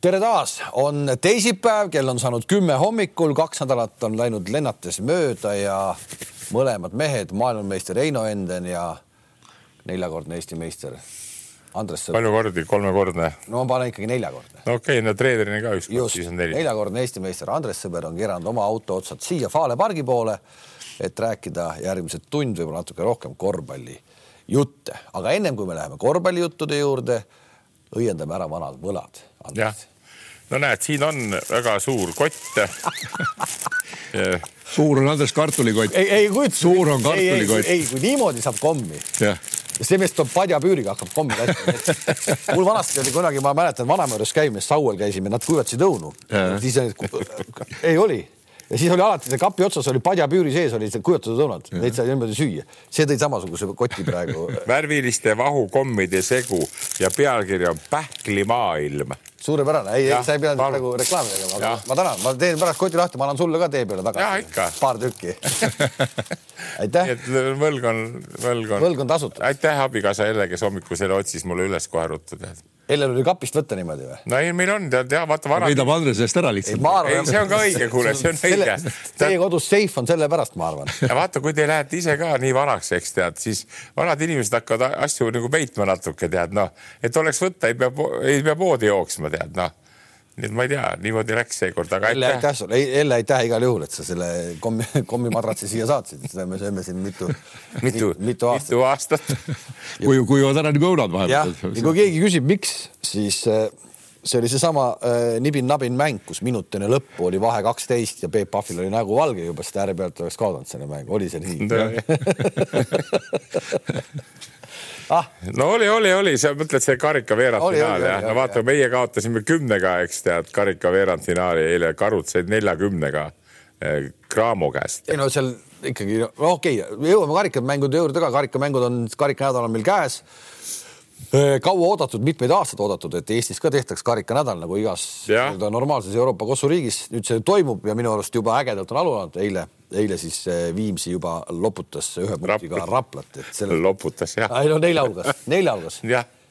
tere taas, on teisipäev, kell on saanud kümme hommikul, kaks nädalat on läinud lennates mööda ja mõlemad mehed, maailmameister Heino Enden ja neljakordne Eesti meister Andres Sõber. palju kordi, kolmekordne? no ma panen ikkagi neljakordne. no okei okay,, no treenerina ka üks kord, siis on neli. neljakordne Eesti meister Andres Sõber on keeranud oma auto otsad siia Fale pargi poole, et rääkida järgmised tund, võib-olla natuke rohkem korvpallijutte, aga ennem kui me läheme korvpallijuttude juurde, õiendame ära vanad võlad. jah no näed, siin on väga suur kott suur on Andres kartulikott. ei, ei kujuta. suur on kartulikott. ei, kui niimoodi saab kommi. ja see mees toob padjapüüriga hakkab kommi laskma. mul vanasti oli kunagi, ma mäletan vanaema juures käimes, Sauel käisime, nad kuivatasid õunu. siis ei oli ja siis oli alati see kapi otsas oli padjapüüri sees olid kujutatud õunad, neid sai niimoodi süüa. see tõi samasuguse koti praegu värviliste vahukommide segu ja pealkiri on Pähklimaailm suurepärane, ei, ei, sa ei pidanud praegu reklaami tegema, aga ma tänan, ma teen pärast koti lahti, ma annan sulle ka tee peale tagasi. paar tükki aitäh. et võlg on, võlg on. võlg on tasutud. aitäh, abikaasa Elle, kes hommikul selle otsis mulle üles kohe ruttu tead Hellel oli kapist võtta niimoodi või? no ei, meil on tead ja vaata vana. võidab Andrese eest ära lihtsalt. ei, see on ka õige, kuule, see on õige. Teie kodus seif on sellepärast, ma arvan. ja vaata, kui te lähete ise ka nii vanaks, eks tead, siis vanad inimesed hakkavad asju nagu peitma natuke tead noh, et oleks võtta, ei pea, ei pea poodi jooksma tead noh nii et ma ei tea, niimoodi läks seekord, aga aitäh. aitäh sulle, Elle aitäh igal juhul, et sa selle kommi, kommimadratsi siia saatsid, seda me sööme siin mitu, mitu, mitu aastat, mitu aastat. kui, kuivad ära nagu õunad vahepeal. ja kui keegi küsib, miks, siis äh, see oli seesama äh, nibin-nabin mäng, kus minut enne lõppu oli vahe kaksteist ja Peep Pahvil oli nägu valge juba, sest ääre pealt oleks kaotanud selle mängu, oli see nii? ah.. no oli, oli, oli, sa mõtled see karika veerandfinaal jah, no vaata, meie kaotasime kümnega, eks tead, karika veerandfinaali eile, karud said neljakümnega eh, Cramo käest. ei no seal ikkagi, no okei okay,, jõuame karikamängude juurde ka, karikammängud on, karikanädal on meil käes. Kaua oodatud, mitmeid aastaid oodatud, et Eestis ka tehtaks karikanädal nagu igas normaalses Euroopa kossuriigis. nüüd see toimub ja minu arust juba ägedalt on alanud. eile, eile siis Viimsi juba loputas ühe punktiga Raplat, et selle.... loputas jah. ei no nelja hulgas, nelja hulgas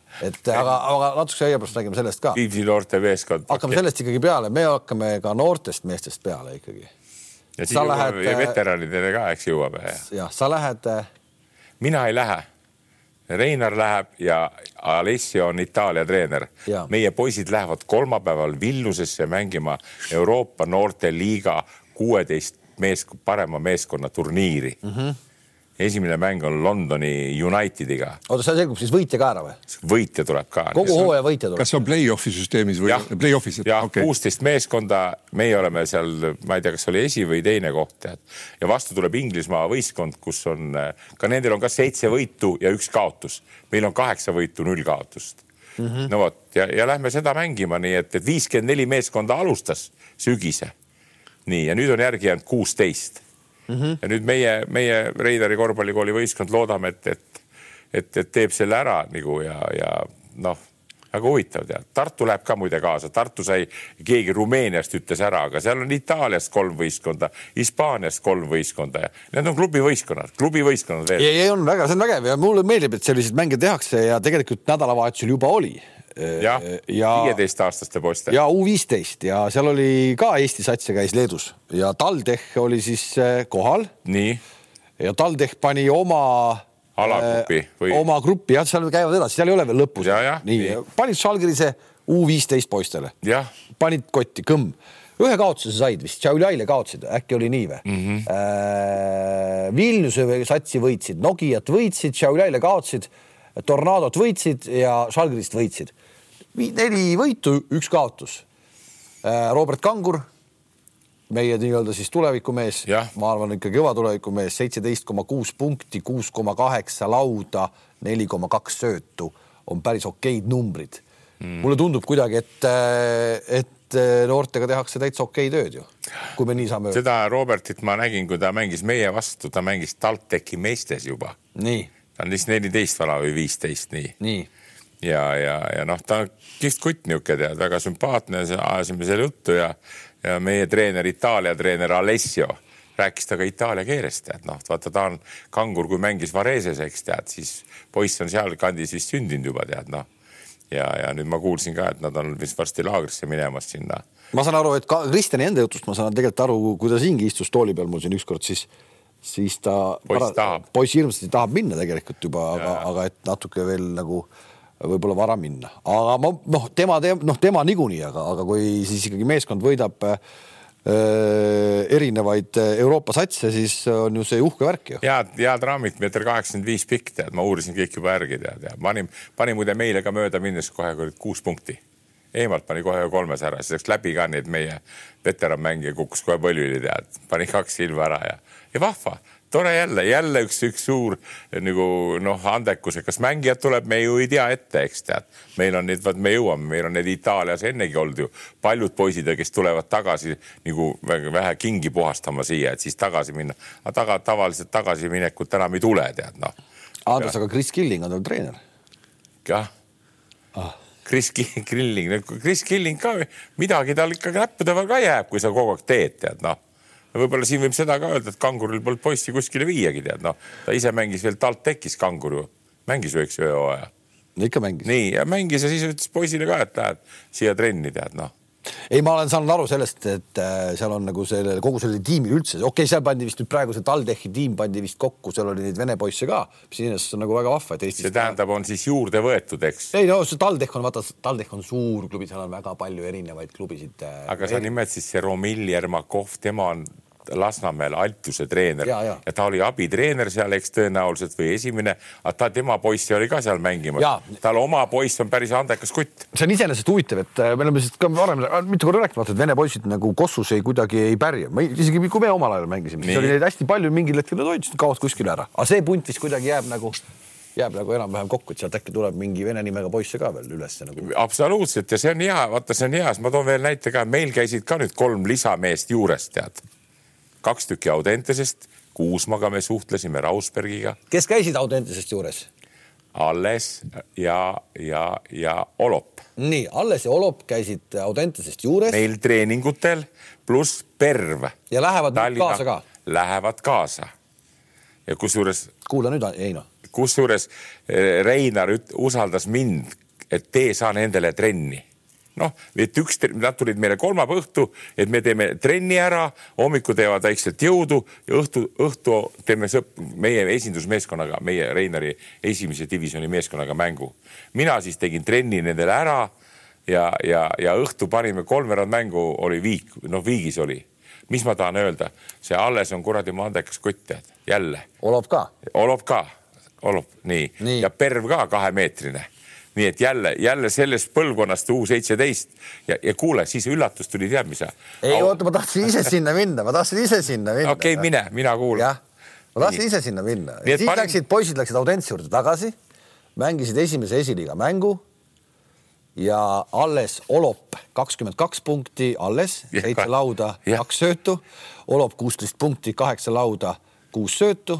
et aga, aga natukese aja pärast räägime sellest ka. Viimsi noortemeeskond. hakkame sellest ikkagi peale, me hakkame ka noortest meestest peale ikkagi. ja siis jõuame lähed... veteranidele ka, eks jõuame. jah, sa lähed. mina ei lähe Reinar läheb ja Alessio on Itaalia treener. meie poisid lähevad kolmapäeval Vilniusesse mängima Euroopa noorteliiga kuueteist mees, parema meeskonna turniiri mm. -hmm esimene mäng on Londoni Unitediga. oota, seal selgub siis võitja ka ära või? võitja tuleb ka. kogu hooaja võitja tuleb? kas see on play-off'i süsteemis või? Play-off'is. jah, kuusteist okay. meeskonda, meie oleme seal, ma ei tea, kas oli esi või teine koht tead. ja vastu tuleb Inglismaa võistkond, kus on ka nendel on ka seitse võitu ja üks kaotus. meil on kaheksa võitu, null kaotust mm. -hmm. no vot ja, ja lähme seda mängima, nii et, et viiskümmend neli meeskonda alustas sügise. Nii ja nüüd on järgi jäänud kuusteist mm. -hmm. ja nüüd meie, meie Reidari korvpallikooli võistkond loodame, et, et, et, et teeb selle ära nagu ja, ja noh väga huvitav tead, Tartu läheb ka muide kaasa, Tartu sai, keegi Rumeeniast ütles ära, aga seal on Itaaliast kolm võistkonda, Hispaaniast kolm võistkonda ja need on klubivõistkonnad, klubivõistkonnad veel. ei, ei on väga, see on vägev ja mulle meeldib, et selliseid mänge tehakse ja tegelikult nädalavahetusel juba oli jah ja,, viieteistaastaste poiste. ja U viisteist ja seal oli ka Eesti sats ja käis Leedus ja TalTech oli siis äh, kohal. nii. ja TalTech pani oma alagrupi äh, või? oma gruppi jah, seal käivad edasi, seal ei ole veel lõpus. nii, panid Žalgirise U viisteist poistele. panid kotti, kõmm ühe kaotuse said vist, Tšauliaile kaotasid, äkki oli nii või mm? -hmm. Äh, Vilniuse satsi võitsid, Nokiat võitsid, Tšauliaile kaotasid, Tornadot võitsid ja Žalgirist võitsid neli võitu, üks kaotus. Äh, Robert Kangur, meie nii-öelda siis tulevikumees, ma arvan ikka kõva tulevikumees, seitseteist koma kuus punkti, kuus koma kaheksa lauda, neli koma kaks söötu on päris okeid numbrid mm.. mulle tundub kuidagi, et, äh, et äh, noortega tehakse täitsa okei tööd ju, kui me nii saame seda Robertit ma nägin, kui ta mängis meie vastu, ta mängis TalTechi meestes juba. ta on vist neliteist vana või viisteist, nii. nii ja, ja, ja noh, ta kihvt kutt niisugune tead, väga sümpaatne, ajasime selle juttu ja, ja meie treener, Itaalia treener Alessio rääkis temaga itaalia keeles, tead noh, vaata, ta on kangur, kui mängis Vareses, eks tead, siis poiss on sealkandis vist sündinud juba tead noh ja, ja nüüd ma kuulsin ka, et nad on vist varsti laagrisse minemas sinna. ma saan aru, et ka Kristjani enda jutust ma saan tegelikult aru, kui ta siingi istus tooli peal mul siin ükskord, siis, siis ta. poiss tahab. poiss hirmsasti tahab minna tegelikult juba, aga, aga et natuke veel nagu võib-olla vara minna, aga ma noh, tema, noh, tema niikuinii, aga, aga kui siis ikkagi meeskond võidab äh, erinevaid Euroopa satse, siis on ju see uhke värk ju. head, head raamid, meeter kaheksakümmend viis pikk, tead, ma uurisin kõik juba järgi, tead, ja panin, panin muide meile ka mööda minnes kohe kuus punkti. eemalt pani kohe kolmes ära, siis läks läbi ka neid meie veteranmängija kukkus kohe põlvili, tead, pani kaks silma ära ja, ja vahva tore jälle, jälle üks, üks suur nagu noh, andekus, et kas mängijad tuleb, me ju ei tea ette, eks tead. meil on neid, vaat me jõuame, meil on neid Itaalias ennegi olnud ju paljud poisid, kes tulevad tagasi nagu vähe kingi puhastama siia, et siis tagasi minna. aga taga, tavaliselt tagasiminekut enam ei tule, tead noh. Andres, aga Chris Killing on tal treener. jah ah.. Chris Killing, Chris Killing ka midagi tal ikka näppude peal ka jääb, kui sa kogu aeg teed, tead noh võib-olla siin võib seda ka öelda, et kanguril polnud poissi kuskile viiagi, tead noh, ta ise mängis veel TalTechis kangur ju, mängis ju eks ühe hooaja. ikka mängis. nii ja mängis ja siis ütles poisile ka, et lähed siia trenni tead noh ei, ma olen saanud aru sellest, et äh, seal on nagu selle kogu sellele tiimile üldse, okei okay,, seal pandi vist nüüd praegu see TalTechi tiim pandi vist kokku, seal oli neid vene poisse ka, mis iseenesest on nagu väga vahva, et Eestis. see tähendab, on siis juurde võetud, eks? ei no see TalTech on vaata, TalTech on suur klubi, seal on väga palju erinevaid klubisid. Äh, aga sa nimetasid see Romil Jermakov, tema on Lasnamäel Altuse treener ja, ja. ja ta oli abitreener seal, eks tõenäoliselt või esimene, aga ta, tema poissi oli ka seal mängimas. tal oma poiss on päris andekas kutt. see on iseenesest huvitav, et äh, me oleme lihtsalt ka varem mitu korda rääkinud, et vene poisid nagu Kossus ei kuidagi ei pärja, isegi kui me omal ajal mängisime, siis oli neid hästi palju, mingil hetkel nad hoidsid, kaovad kuskile ära, aga see punt vist kuidagi jääb nagu jääb nagu enam-vähem kokku, et sealt äkki tuleb mingi vene nimega poisse ka veel ülesse nagu. absoluutselt ja see on hea, vaata, see on hea, siis ma toon veel näite ka, meil käisid ka nüüd kolm lisameest juures, tead kaks tükki Audentesest, Kuusmaga me suhtlesime, Rausbergiga. kes käisid Audentesest juures? Alles ja, ja, ja Olop. nii, Alles ja Olop käisid Audentesest juures. meil treeningutel pluss Perv. ja lähevad Tallinna, kaasa ka? Lähevad kaasa. ja kusjuures. kuula nüüd, Heino. kusjuures eh, Reinar usaldas mind, et tee sa nendele trenni noh, et üks, nad tulid meile kolmapäeva õhtu, et me teeme trenni ära, hommikul teevad väikselt jõudu ja õhtu, õhtu teeme sõp-, meie esindusmeeskonnaga, meie Reinari esimese divisjoni meeskonnaga mängu. mina siis tegin trenni nendele ära ja, ja, ja õhtu panime kolmveerand mängu oli viik, noh, viigis oli mis ma tahan öelda, see alles on kuradi mandekas kutt, tead, jälle. Olop ka? Olop ka, Olop, nii, nii., ja Perv ka kahemeetrine nii et jälle, jälle sellest põlvkonnast U seitseteist. Ja, ja kuule, siis üllatus tuli, tead, mis ei oota, ma tahtsin ise sinna minna, ma tahtsin ise sinna minna. okei okay,, mine, mina kuulan. ma tahtsin ise sinna minna, siis panin... läksid poisid läksid Audentse juurde tagasi, mängisid esimese esiliiga mängu ja alles Olop kakskümmend kaks punkti, alles seitse lauda, kaks söötu. Olop kuusteist punkti, kaheksa lauda, kuus söötu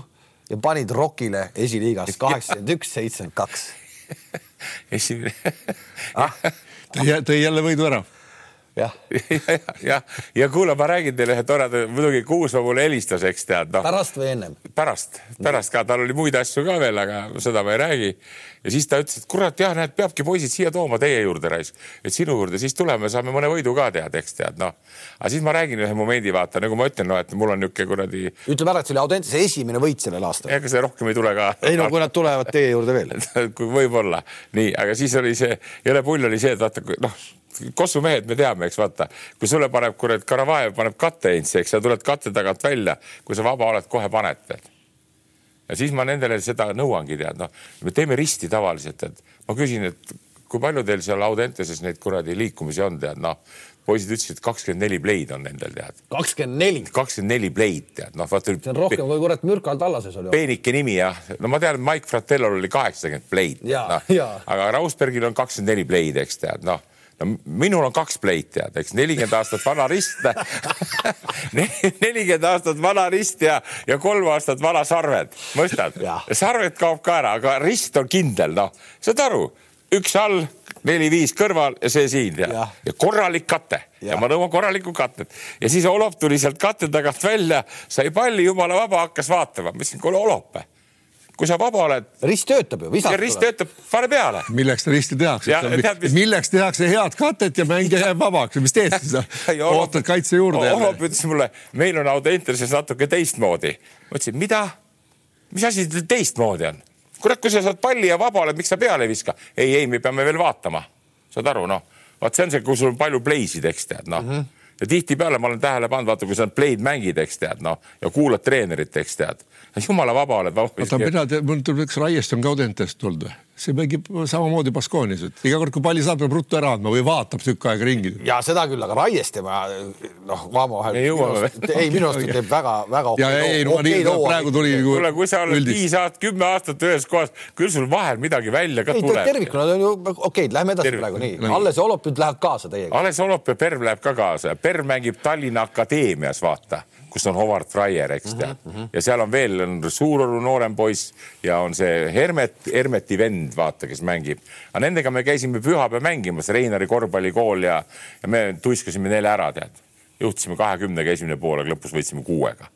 ja panid Rokile esiliigas kaheksakümmend üks, seitsekümmend kaks esimene ah? tõi jälle võidu ära jah, ja, ja, ja, kuule, ma räägin teile ühe toreda, muidugi Kuusma mulle helistas, eks tead no.. pärast või ennem? pärast, pärast ka, tal oli muid asju ka veel, aga seda ma ei räägi. ja siis ta ütles, et kurat jah, näed, peabki poisid siia tooma teie juurde raisk, et sinu juurde, siis tuleme, saame mõne võidu ka tead, eks tead noh. aga siis ma räägin ühe momendi, vaata nagu ma ütlen, no et mul on niisugune kuradi. ütleme ära, et see oli Audentese esimene võit sellel aastal. ega see rohkem ei tule ka. ei no kui nad tulevad teie juurde veel võib-olla nii, aga siis oli see, jõle pull oli see, et vaata noh Kossu mehed, me teame, eks vaata, kui sulle paneb kurat Karavajev paneb katteinsi, eks sa tuled katte tagant välja, kui sa vaba oled, kohe paned tead. ja siis ma nendele seda nõuangi tead, noh, me teeme risti tavaliselt, et ma küsin, et kui palju teil seal Audenteses neid kuradi liikumisi on, tead, noh poisid ütlesid, et kakskümmend neli pleid on nendel tead. kakskümmend neli? kakskümmend neli pleid tead, noh vaata. see on rohkem kui kurat Mürkal Tallases oli. peenike nimi jah, no ma tean, Mike Fratellol oli kaheksakümmend pleid. No. aga Rausbergil on kakskümmend neli pleid, eks tead, noh no minul on kaks pleit tead, eks nelikümmend aastat vana rist nelikümmend aastat vana rist ja, ja kolm aastat vana sarved, mõistad? sarved kaob ka ära, aga rist on kindel, noh, saad aru, üks all, neli-viis kõrval ja see siin ja, ja. ja korralik kate ja. ja ma nõuan korralikku katet ja siis Olop tuli sealt katte tagant välja, sai palli, jumala vaba, hakkas vaatama, ma ütlesin, kuule Olop kui sa vaba oled. rist töötab ju, visata. rist töötab, pane peale. milleks ta risti tehakse? Mis... milleks tehakse head katet ja mängija jääb vabaks, mis teed siis? ootad kaitse juurde? Olop ütles mulle, meil on Audentases natuke teistmoodi. ma ütlesin, mida? mis asi teistmoodi on? kurat, kui sa saad palli ja vaba oled, miks sa peale ei viska? ei, ei, me peame veel vaatama. saad aru, noh, vaat see on see, kui sul on palju play'sid, eks tead, noh mm -hmm ja tihtipeale ma olen tähele pannud, vaata, kui sa play'd mängid, eks tead, noh ja kuulad treenerit, eks tead jumala vaba oled. oota, mina tean, mul tuleb üks Raiest on ka Audentest tulnud või? See mängib samamoodi Baskoonis, et iga kord, kui palli saab, peab ruttu ära andma või vaatab tükk aega ringi. ja seda küll, aga Raieste ma noh, Vaamo vahel. ei jõua või? ei, minu arust teeb väga-väga okei. ja ei, no ma nii, praegu tuli nagu. kuule, kui sa oled viis aastat, kümme aastat ühes kohas, küll sul vahel midagi välja ka ei, tuleb. tervikuna on ju okei okay,, lähme edasi Tervik. praegu nii. Alles Olop nüüd läheb kaasa teiega. Alles Olop ja Perv läheb ka kaasa. Perv mängib Tallinna Akadeemias, vaata kus on Howard Fryer, eks tead mm. -hmm. ja seal on veel on Suuroru noorem poiss ja on see Hermet, Hermeti vend, vaata, kes mängib. aga nendega me käisime pühapäev mängimas, Reinari korvpallikool ja, ja me tuiskasime neile ära, tead. juhtisime kahekümnega esimene pool, aga lõpus võitsime kuuega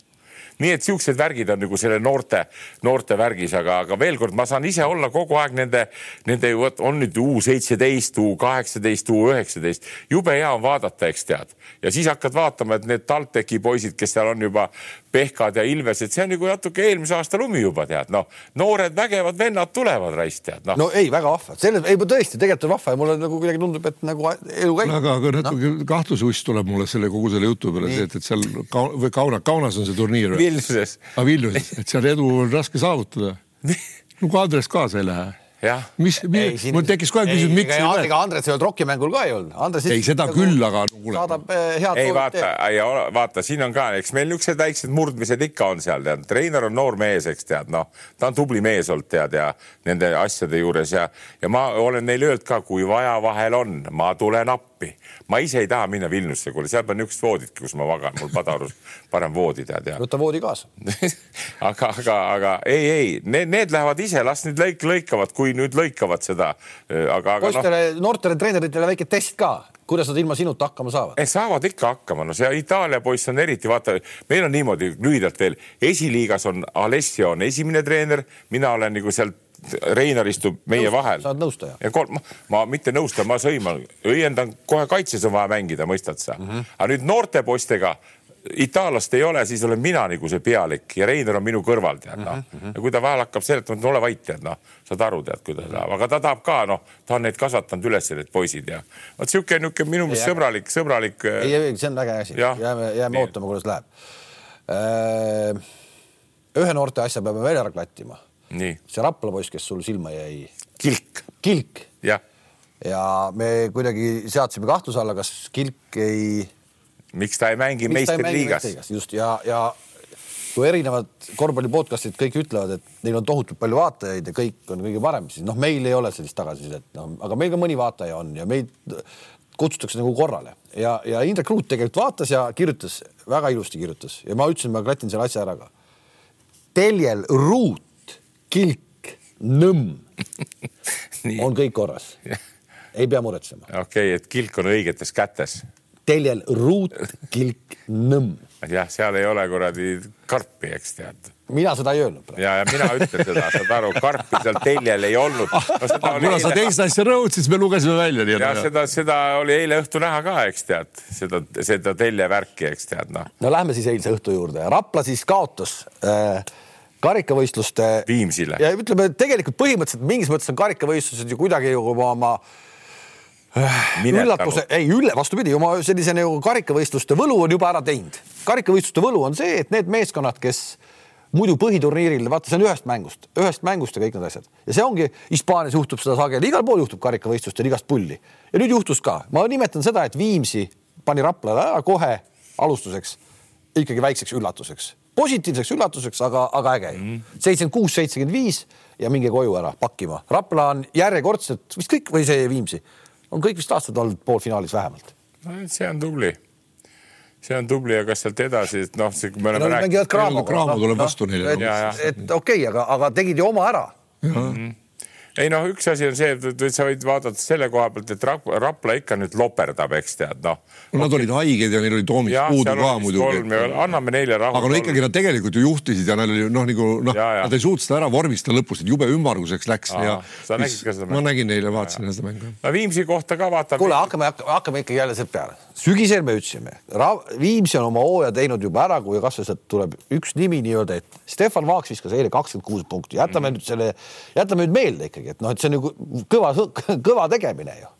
nii et siuksed värgid on nagu selle noorte, noorte värgis, aga, aga veel kord, ma saan ise olla kogu aeg nende, nende vot on nüüd U seitseteist, U kaheksateist, U üheksateist, jube hea on vaadata, eks tead. ja siis hakkad vaatama, et need TalTechi poisid, kes seal on juba Pehkad ja Ilvesed, see on nagu natuke eelmise aasta lumi juba tead, noh, noored vägevad vennad tulevad raisk tead noh. no ei, väga vahva, selles ei tõesti, tegelikult on vahva ja mulle nagu kuidagi tundub, et nagu elu käib. aga, aga natuke no. kahtlususs tuleb mulle selle kogu selle jutu peale, et, et seal ka, või Kauna, Kaunas on see turniir. Vilniuses. aa, ah, Vilniuses, et seal edu on raske saavutada. no kui Andres kaasa ei lähe mis, mis, mul tekkis kohe küsimus, miks ei lähe. ega Andres ei olnud rokimängul ka ei olnud. Andres ei, seda nagu küll, aga no, kuule. saadab eh, head. ei vaata, vaata, siin on ka, eks meil niisugused väiksed murdmised ikka on seal, tead. treener on noor mees, eks tead, noh, ta on tubli mees olnud, tead, ja nende asjade juures ja, ja ma olen neile öelnud ka, kui vaja vahel on, ma tulen appi ma ise ei taha minna Vilniusse, kuule, seal pole niisugust vooditki, kus ma magan, mul Padarus parem voodi tead ja. võta voodi kaasa aga, aga, aga ei, ei, need, need lähevad ise, las nüüd lõik, lõikavad, kui nüüd lõikavad seda. aga, aga. poistele no..., noortele treeneritele väike test ka kuidas nad ilma sinuta hakkama saavad? saavad ikka hakkama, no see Itaalia poiss on eriti, vaata, meil on niimoodi lühidalt veel, esiliigas on Alessio on esimene treener, mina olen nagu sealt Reinar istub meie Nõust, vahel. sa oled nõustaja? ja kolm, ma mitte nõustaja, ma sõiman, õiendan, kohe kaitses on vaja mängida, mõistad sa mm? -hmm. aga nüüd noorte poistega itaallast ei ole, siis olen mina nagu see pealik ja Reinar on minu kõrval, tead noh mm -hmm.. ja kui ta vahel hakkab seletama, et ole vait, tead noh, saad aru, tead, kuidas ta, aga ta tahab ka noh, ta on neid kasvatanud üles, need poisid ja vot sihuke niisugune minu meelest sõbralik, sõbralik. ei, ei, see on hea asi, jääme, jääme Nii. ootama, kuidas läheb. Äh, ühe noorte asja peame veel ära klattima see Rapla poiss, kes sul silma jäi. Kilk. Kilk. jah. ja me kuidagi seadsime kahtluse alla, kas Kilk ei. miks ta ei mängi meistriliigas? just ja, ja kui erinevad korvpalli podcast'id kõik ütlevad, et neil on tohutult palju vaatajaid ja kõik on kõige parem, siis noh, meil ei ole sellist tagasisidet, no aga meil ka mõni vaataja on ja meid kutsutakse nagu korrale ja, ja Indrek Ruut tegelikult vaatas ja kirjutas, väga ilusti kirjutas ja ma ütlesin, ma klatin selle asja ära ka. Teljel Ruut kilk, nõmm on kõik korras. ei pea muretsema. okei okay,, et kilk on õigetes kätes. teljel ruut, kilk, nõmm. jah, seal ei ole kuradi karpi, eks tead mina seda ei öelnud. ja, ja mina ütlen seda, saad aru, karpi seal teljel ei olnud no,. kuna sa teist asja rõhutasid, siis me lugesime välja. ja seda, seda oli eile õhtu näha ka, eks tead, seda, seda teljevärki, eks tead noh. no lähme siis eilse õhtu juurde. Rapla siis kaotas äh, karikavõistluste. Viimsile. ja ütleme tegelikult põhimõtteliselt mingis mõttes on karikavõistlused ju kuidagi ju oma, oma äh, üllatuse, ei ülle, vastupidi, oma sellise nagu karikavõistluste võlu on juba ära teinud. karikavõistluste võlu on see, et need meeskonnad, kes muidu põhiturniiril, vaata, see on ühest mängust, ühest mängust ja kõik need asjad ja see ongi Hispaanias juhtub seda sageli, igal pool juhtub karikavõistlustel igast pulli ja nüüd juhtus ka, ma nimetan seda, et Viimsi pani Raplale ära kohe alustuseks ikkagi väikseks üllatuseks positiivseks üllatuseks, aga, aga äge. Mhm. seitsekümmend kuus, seitsekümmend viis ja minge koju ära pakkima. Rapla on järjekordselt vist kõik või see Viimsi on kõik vist aastad olnud poolfinaalis vähemalt. see on tubli see on tubli ja kas sealt edasi, et noh, me oleme no, rääkinud. Cramo tuleb vastu neile. et, et okei okay,, aga, aga tegid ju oma ära. Mm -hmm. Ei noh, üks asi on see, et sa võid vaadata selle koha pealt, et Rapla ikka nüüd loperdab, eks tead, noh. no nad olid haiged ja neil oli Toomis puudu ka muidugi. anname neile rahu. aga no ikkagi nad tegelikult ju juhtisid ja neil oli noh, nagu noh, nad ei suutnud seda ära vormistada lõpus, et jube ümmarguseks läks Aa, ja. sa nägid ka seda mängu? ma nägin eile, vaatasin seda mängu. no Viimsi kohta ka vaatame. kuule, hakkame, hakkame ikkagi jälle sealt peale. Sügisel me ütlesime, Viimsi on oma hooaja teinud juba ära, kui kasvõi sealt tuleb üks nimi nii-öelda, et Stefan Vaaks viskas eile kakskümmend kuus punkti, jätame mm nüüd selle, jätame nüüd meelde ikkagi, et noh, et see on nagu kõva, kõva tegemine ju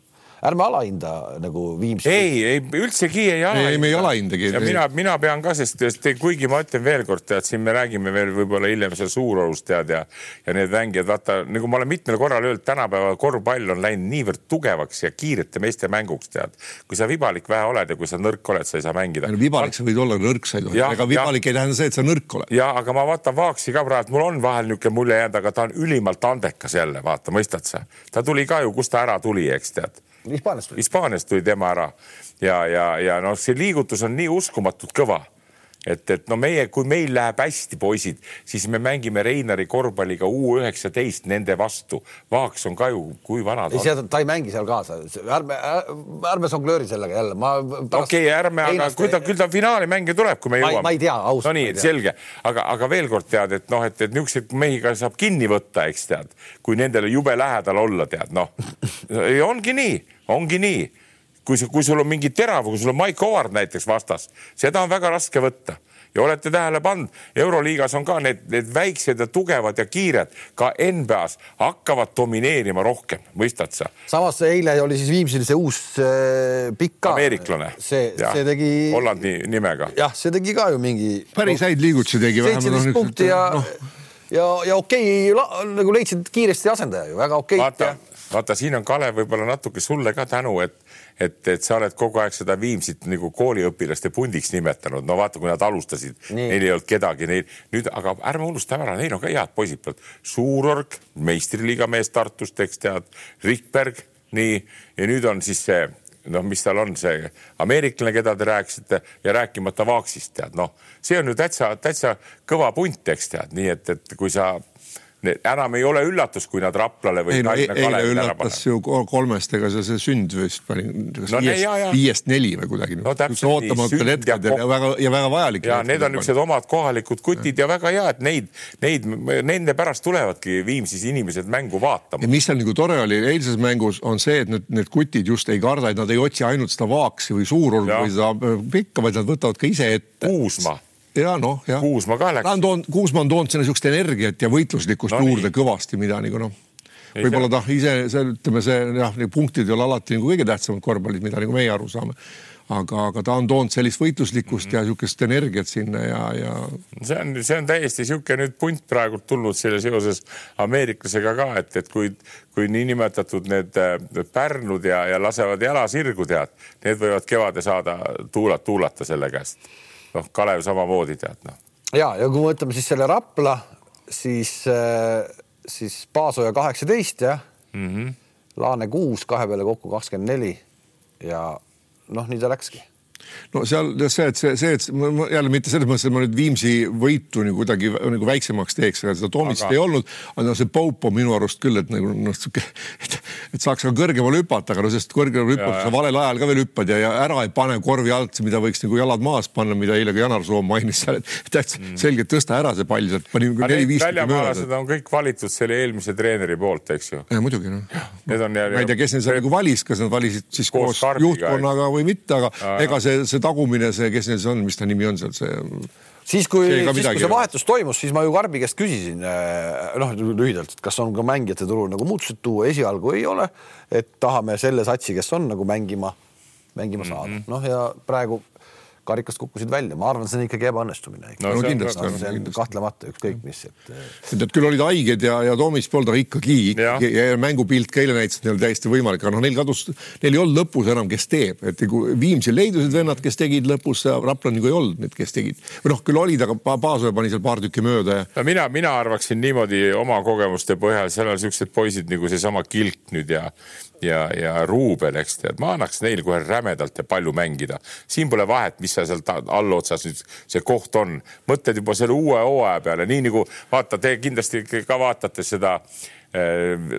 ärme alahinda nagu Viimsi. ei, ei üldsegi ei alahinda. ei, me ei alahindagi. ja mina, mina pean ka, sest kuigi ma ütlen veelkord, tead, siin me räägime veel võib-olla hiljem seal Suurorust tead ja ja need mängijad, vaata nagu ma olen mitmel korral öelnud, tänapäeva korvpall on läinud niivõrd tugevaks ja kiirete meeste mänguks, tead. kui sa vibalik vähe oled ja kui sa nõrk oled, sa ei saa mängida. vibalik sa võid olla, nõrk sa ei tohi, ega vibalik ja, ei tähenda see, et sa nõrk oled. ja aga ma vaatan Vaaksi ka praegu, mul on vahel niisugune mulje jäänud, aga ta on ülimalt andekas jälle, vaata, mõistad sa? ta tuli ka ju, kust ta ära tuli, eks tead Hispaaniast tuli. Hispaaniast tuli tema ära ja, ja, ja noh, see liigutus on nii uskumatult kõva et, et no meie, kui meil läheb hästi, poisid, siis me mängime Reinari korvpalliga U üheksateist nende vastu. Vaaks on ka ju, kui vana ta on? ta ei mängi seal kaasa, ärme, ärme songlööri sellega jälle, ma. okei ärme, aga küll ta, küll ta finaali mänge tuleb, kui me jõuame. ma ei tea, ausalt. no nii, selge, aga, aga veel kord tead, et noh, et, et niisuguseid mehi ka saab kinni võtta, eks tead, kui nendele jube lähedal olla, tead noh ongi nii, ongi nii kui, kui sul on mingi terav, kui sul on Mike Howard näiteks vastas, seda on väga raske võtta ja olete tähele pannud, Euroliigas on ka need, need väiksed ja tugevad ja kiired ka NBA-s hakkavad domineerima rohkem, mõistad sa? samas eile oli siis Viimsil see uus äh, pikk ameeriklane. see, see tegi. Hollandi nimega. jah, see tegi ka ju mingi. päris häid liigutusi tegi. seitseteist punkti ja no. ja, ja okei okay,, nagu leidsid kiiresti asendaja ju, väga okei okay,. vaata, vaata, siin on Kalev võib-olla natuke sulle ka tänu, et et, et sa oled kogu aeg seda Viimsit nagu kooliõpilaste pundiks nimetanud, no vaata, kui nad alustasid, neil ei olnud kedagi, neil nüüd, aga ärme unustame ära, neil on ka head poisid. Pealt. Suurorg, meistriliiga mees Tartust, eks tead, Rikberg, nii, ja nüüd on siis see noh, mis tal on see ameeriklane, keda te rääkisite ja rääkimata Vaaksist tead, noh, see on ju täitsa, täitsa kõva punt, eks tead, nii et, et kui sa enam ei ole üllatus, kui nad Raplale või ei, no, e- eile üllatas ju kolmest, ega see, see sünd vist pani no, viiest, viiest neli või kuidagi no,. ootamatul hetkel ja, ja väga ja väga vajalik. ja need on niisugused omad kohalikud kutid ja väga hea, et neid, neid, nende pärast tulevadki Viimsis inimesed mängu vaatama. ja mis seal nagu tore oli eilses mängus, on see, et need, need kutid just ei karda, et nad ei otsi ainult seda vaaksi või suurorgu või seda pikka, vaid nad võtavad ka ise ette. Kuusma ja noh, jah. Kuusma ka läks. ta on toonud, Kuusma on toonud sinna niisugust energiat ja võitluslikkust no, juurde nii. kõvasti, mida nagu noh, võib-olla ta ise, see ütleme, see jah, punktid ei ole alati nagu kõige tähtsamad korvpallis, mida nagu meie aru saame aga, aga ta on toonud sellist võitluslikkust mm -hmm. ja niisugust energiat sinna ja, ja. see on, see on täiesti niisugune nüüd punt praegult tulnud selle seoses ameeriklasega ka, et, et kui, kui niinimetatud need Pärnud ja, ja lasevad jala sirgu tead, need võivad kevade saada tuulat, tuulata selle käest noh, Kalev samamoodi tead noh. ja, ja kui me võtame siis selle Rapla, siis, äh, siis Paasoja kaheksateist jah mm, -hmm. Laane kuus, kahe peale kokku kakskümmend neli ja noh, nii ta läkski no seal see, et see, see, et ma jälle mitte selles mõttes, et ma nüüd Viimsi võitu nagu kuidagi nagu väiksemaks teeks, aga seda Toomist aga... ei olnud. aga noh, see Pope on minu arust küll, et nagu noh, et, et saaks ka kõrgemale hüpata, aga no sest kõrgemale hüppata sa valel ajal ka veel hüppad ja, ja ära ei pane korvi alt, mida võiks nagu jalad maas panna, mida eile ka Janar Soom mainis seal, et täitsa mm. selgelt tõsta ära see pall sealt, pani neli-viis. väljamaalased on kõik valitud selle eelmise treeneri poolt, eks ju. muidugi noh. ma ei tea, kes neil seal nagu valis, kas nad valisid siis koos, koos juhtkonnaga või mitte, aga ega see, see tagumine, see, kes neil see on, mis ta nimi on seal, see siis kui, siis kui see vahetus toimus, siis ma ju Karbi käest küsisin, eh, noh lühidalt, et kas on ka mängijate turul nagu muutused tuua, esialgu ei ole, et tahame selle satsi, kes on nagu mängima, mängima saada mm -hmm. noh, ja praegu karikast kukkusid välja, ma arvan, see on ikkagi ebaõnnestumine. no, no kindlasti on, see on kahtlemata ükskõik mis, et. Nad küll olid haiged ja, ja Toomis polnud, aga ikkagi ja, ja mängupilt ka eile näitas, et neil oli täiesti võimalik, aga noh, neil kadus, neil ei olnud lõpus enam, kes teeb, et kui Viimsil leidusid vennad, kes tegid lõpus, Rapla nagu ei olnud need, kes tegid. või noh, küll olid, aga Paasoja pani seal paar tükki mööda ja. no mina, mina arvaksin niimoodi oma kogemuste põhjal, seal on siuksed poisid nagu seesama Kilk nüüd ja ja, ja Ruubel, eks tead, ma annaks neil kohe rämedalt ja palju mängida. siin pole vahet, mis seal allotsas nüüd see koht on. mõtled juba selle uue hooaja peale, nii nagu vaata, te kindlasti ka vaatate seda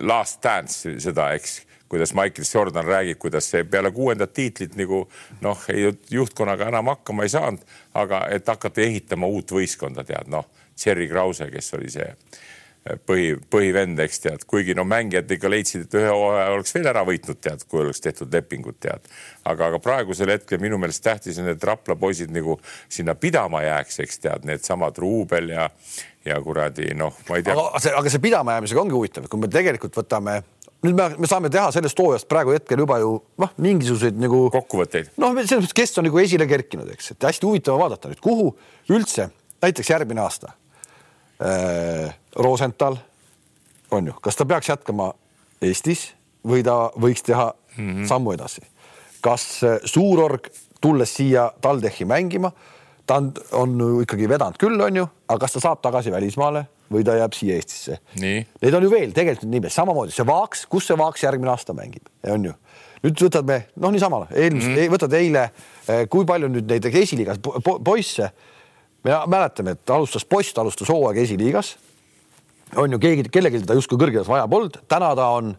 Last Dance seda, eks kuidas Michael Jordan räägib, kuidas peale kuuendat tiitlit nagu noh, ei juhtkonnaga enam hakkama ei saanud, aga et hakata ehitama uut võistkonda, tead noh, Cherry Krause, kes oli see põhi, põhivend, eks tead, kuigi no mängijad ikka leidsid, et ühe hooaja oleks veel ära võitnud, tead, kui oleks tehtud lepingud, tead. aga, aga praegusel hetkel minu meelest tähtis on, et Rapla poisid nagu sinna pidama jääks, eks tead, needsamad Ruubel ja, ja kuradi noh, ma ei tea. aga see, aga see pidama jäämisega ongi huvitav, kui me tegelikult võtame nüüd me, me saame teha sellest hooajast praegu hetkel juba ju noh, mingisuguseid nagu kokkuvõtteid. noh, selles mõttes, kes on nagu esile kerkinud, eks, et hästi huvitav vaadata nüüd, kuhu üldse näiteks järgmine aasta äh, Rosenthal on ju, kas ta peaks jätkama Eestis või ta võiks teha mm -hmm. sammu edasi? kas äh, Suurorg, tulles siia TalTechi mängima, ta on, on ikkagi vedanud küll, on ju, aga kas ta saab tagasi välismaale või ta jääb siia Eestisse? Neid on ju veel tegelikult nimesid, samamoodi see Vaaks, kus see Vaaks järgmine aasta mängib, on ju. nüüd võtad me noh, niisama eelmist mm, -hmm. võtad eile, äh, kui palju nüüd neid esiliigas poisse me mäletame, et alustas Post, alustas hooaeg esiliigas on ju keegi, kellelgi teda justkui kõrgemas vaja polnud, täna ta on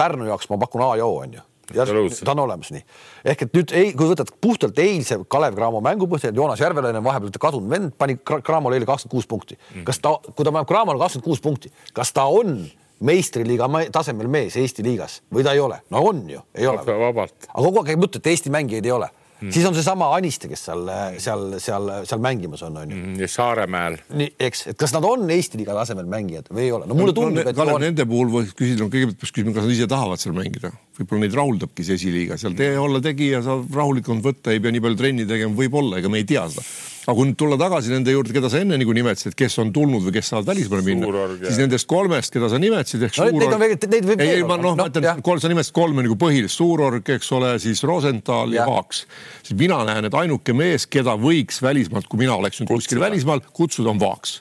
Pärnu jaoks, ma pakun A ja O on ju. ja ta on olemas nii. ehk et nüüd ei, kui võtad puhtalt eilse Kalev Cramo mängu põhjal, Joonas Järvelaine on vahepeal kadunud vend, pani Cramole eile kakskümmend kuus punkti. Mhm. kas ta, kui ta paneb Cramole kakskümmend kuus punkti, kas ta on meistriliiga tasemel mees Eesti liigas või ta ei ole? no on ju, ei ole. aga kogu aeg käib jutt, et Eesti mängijaid ei ole mm.. siis on seesama Aniste, kes seal, seal, seal, seal mängimas on, on ju mm,. ja Saaremäel. nii, eks, et kas nad on Eesti liiga tasemel mängijad või ei ole? no mulle tundub no,, et Kalev, nende puhul võiks küsida, no kõigepealt peaks küsima, kas nad ise tahavad seal mängida. võib-olla neid rahuldabki see esiliiga, seal tee olla tegija saab rahulikult võtta, ei pea nii palju trenni tegema, võib-olla, ega me ei tea seda aga kui nüüd tulla tagasi nende juurde, keda sa enne nagu nimetasid, kes on tulnud või kes saavad välismaale minna, siis nendest kolmest, keda sa nimetasid, ehk no, Suurorg. ei, ei, ma noh no,, ma ütlen, kolm, sa nimetasid kolme nagu põhilist, Suurorg, eks ole, siis Rosenthal ja, ja Vaaks. siis mina näen, et ainuke mees, keda võiks välismaalt, kui mina oleks nüüd kuskil välismaal, kutsuda on Vaaks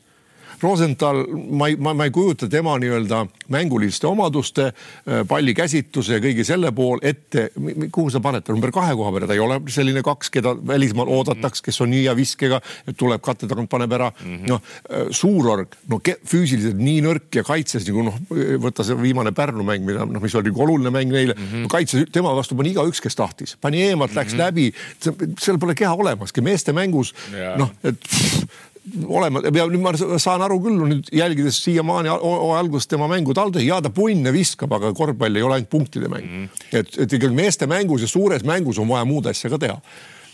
Rosenthal, ma ei, ma, ma ei kujuta tema nii-öelda mänguliste omaduste, äh, pallikäsitluse ja kõige selle pool ette, kuhu sa paned ta? Number kahe koha peale, ta ei ole selline kaks, keda välismaal oodataks, kes on nii hea viskega, et tuleb katte tagant, paneb ära. Mm -hmm.. noh, äh, suurorg, no füüsiliselt nii nõrk ja kaitses nagu noh, võta see viimane Pärnu mäng, mida noh, mis oli nagu oluline mäng neile. Mm, -hmm. kaitses tema vastu pani igaüks, kes tahtis, pani eemalt, läks mm -hmm. läbi, seal pole keha olemaski, meeste mängus noh, et pff, olema ja nüüd ma saan aru küll nüüd jälgides siiamaani algusest tema mängu TalTech, ja ta punne viskab, aga korvpall ei ole ainult punktide mäng mm. -hmm. et, et ikkagi meeste mängus ja suures mängus on vaja muud asja ka teha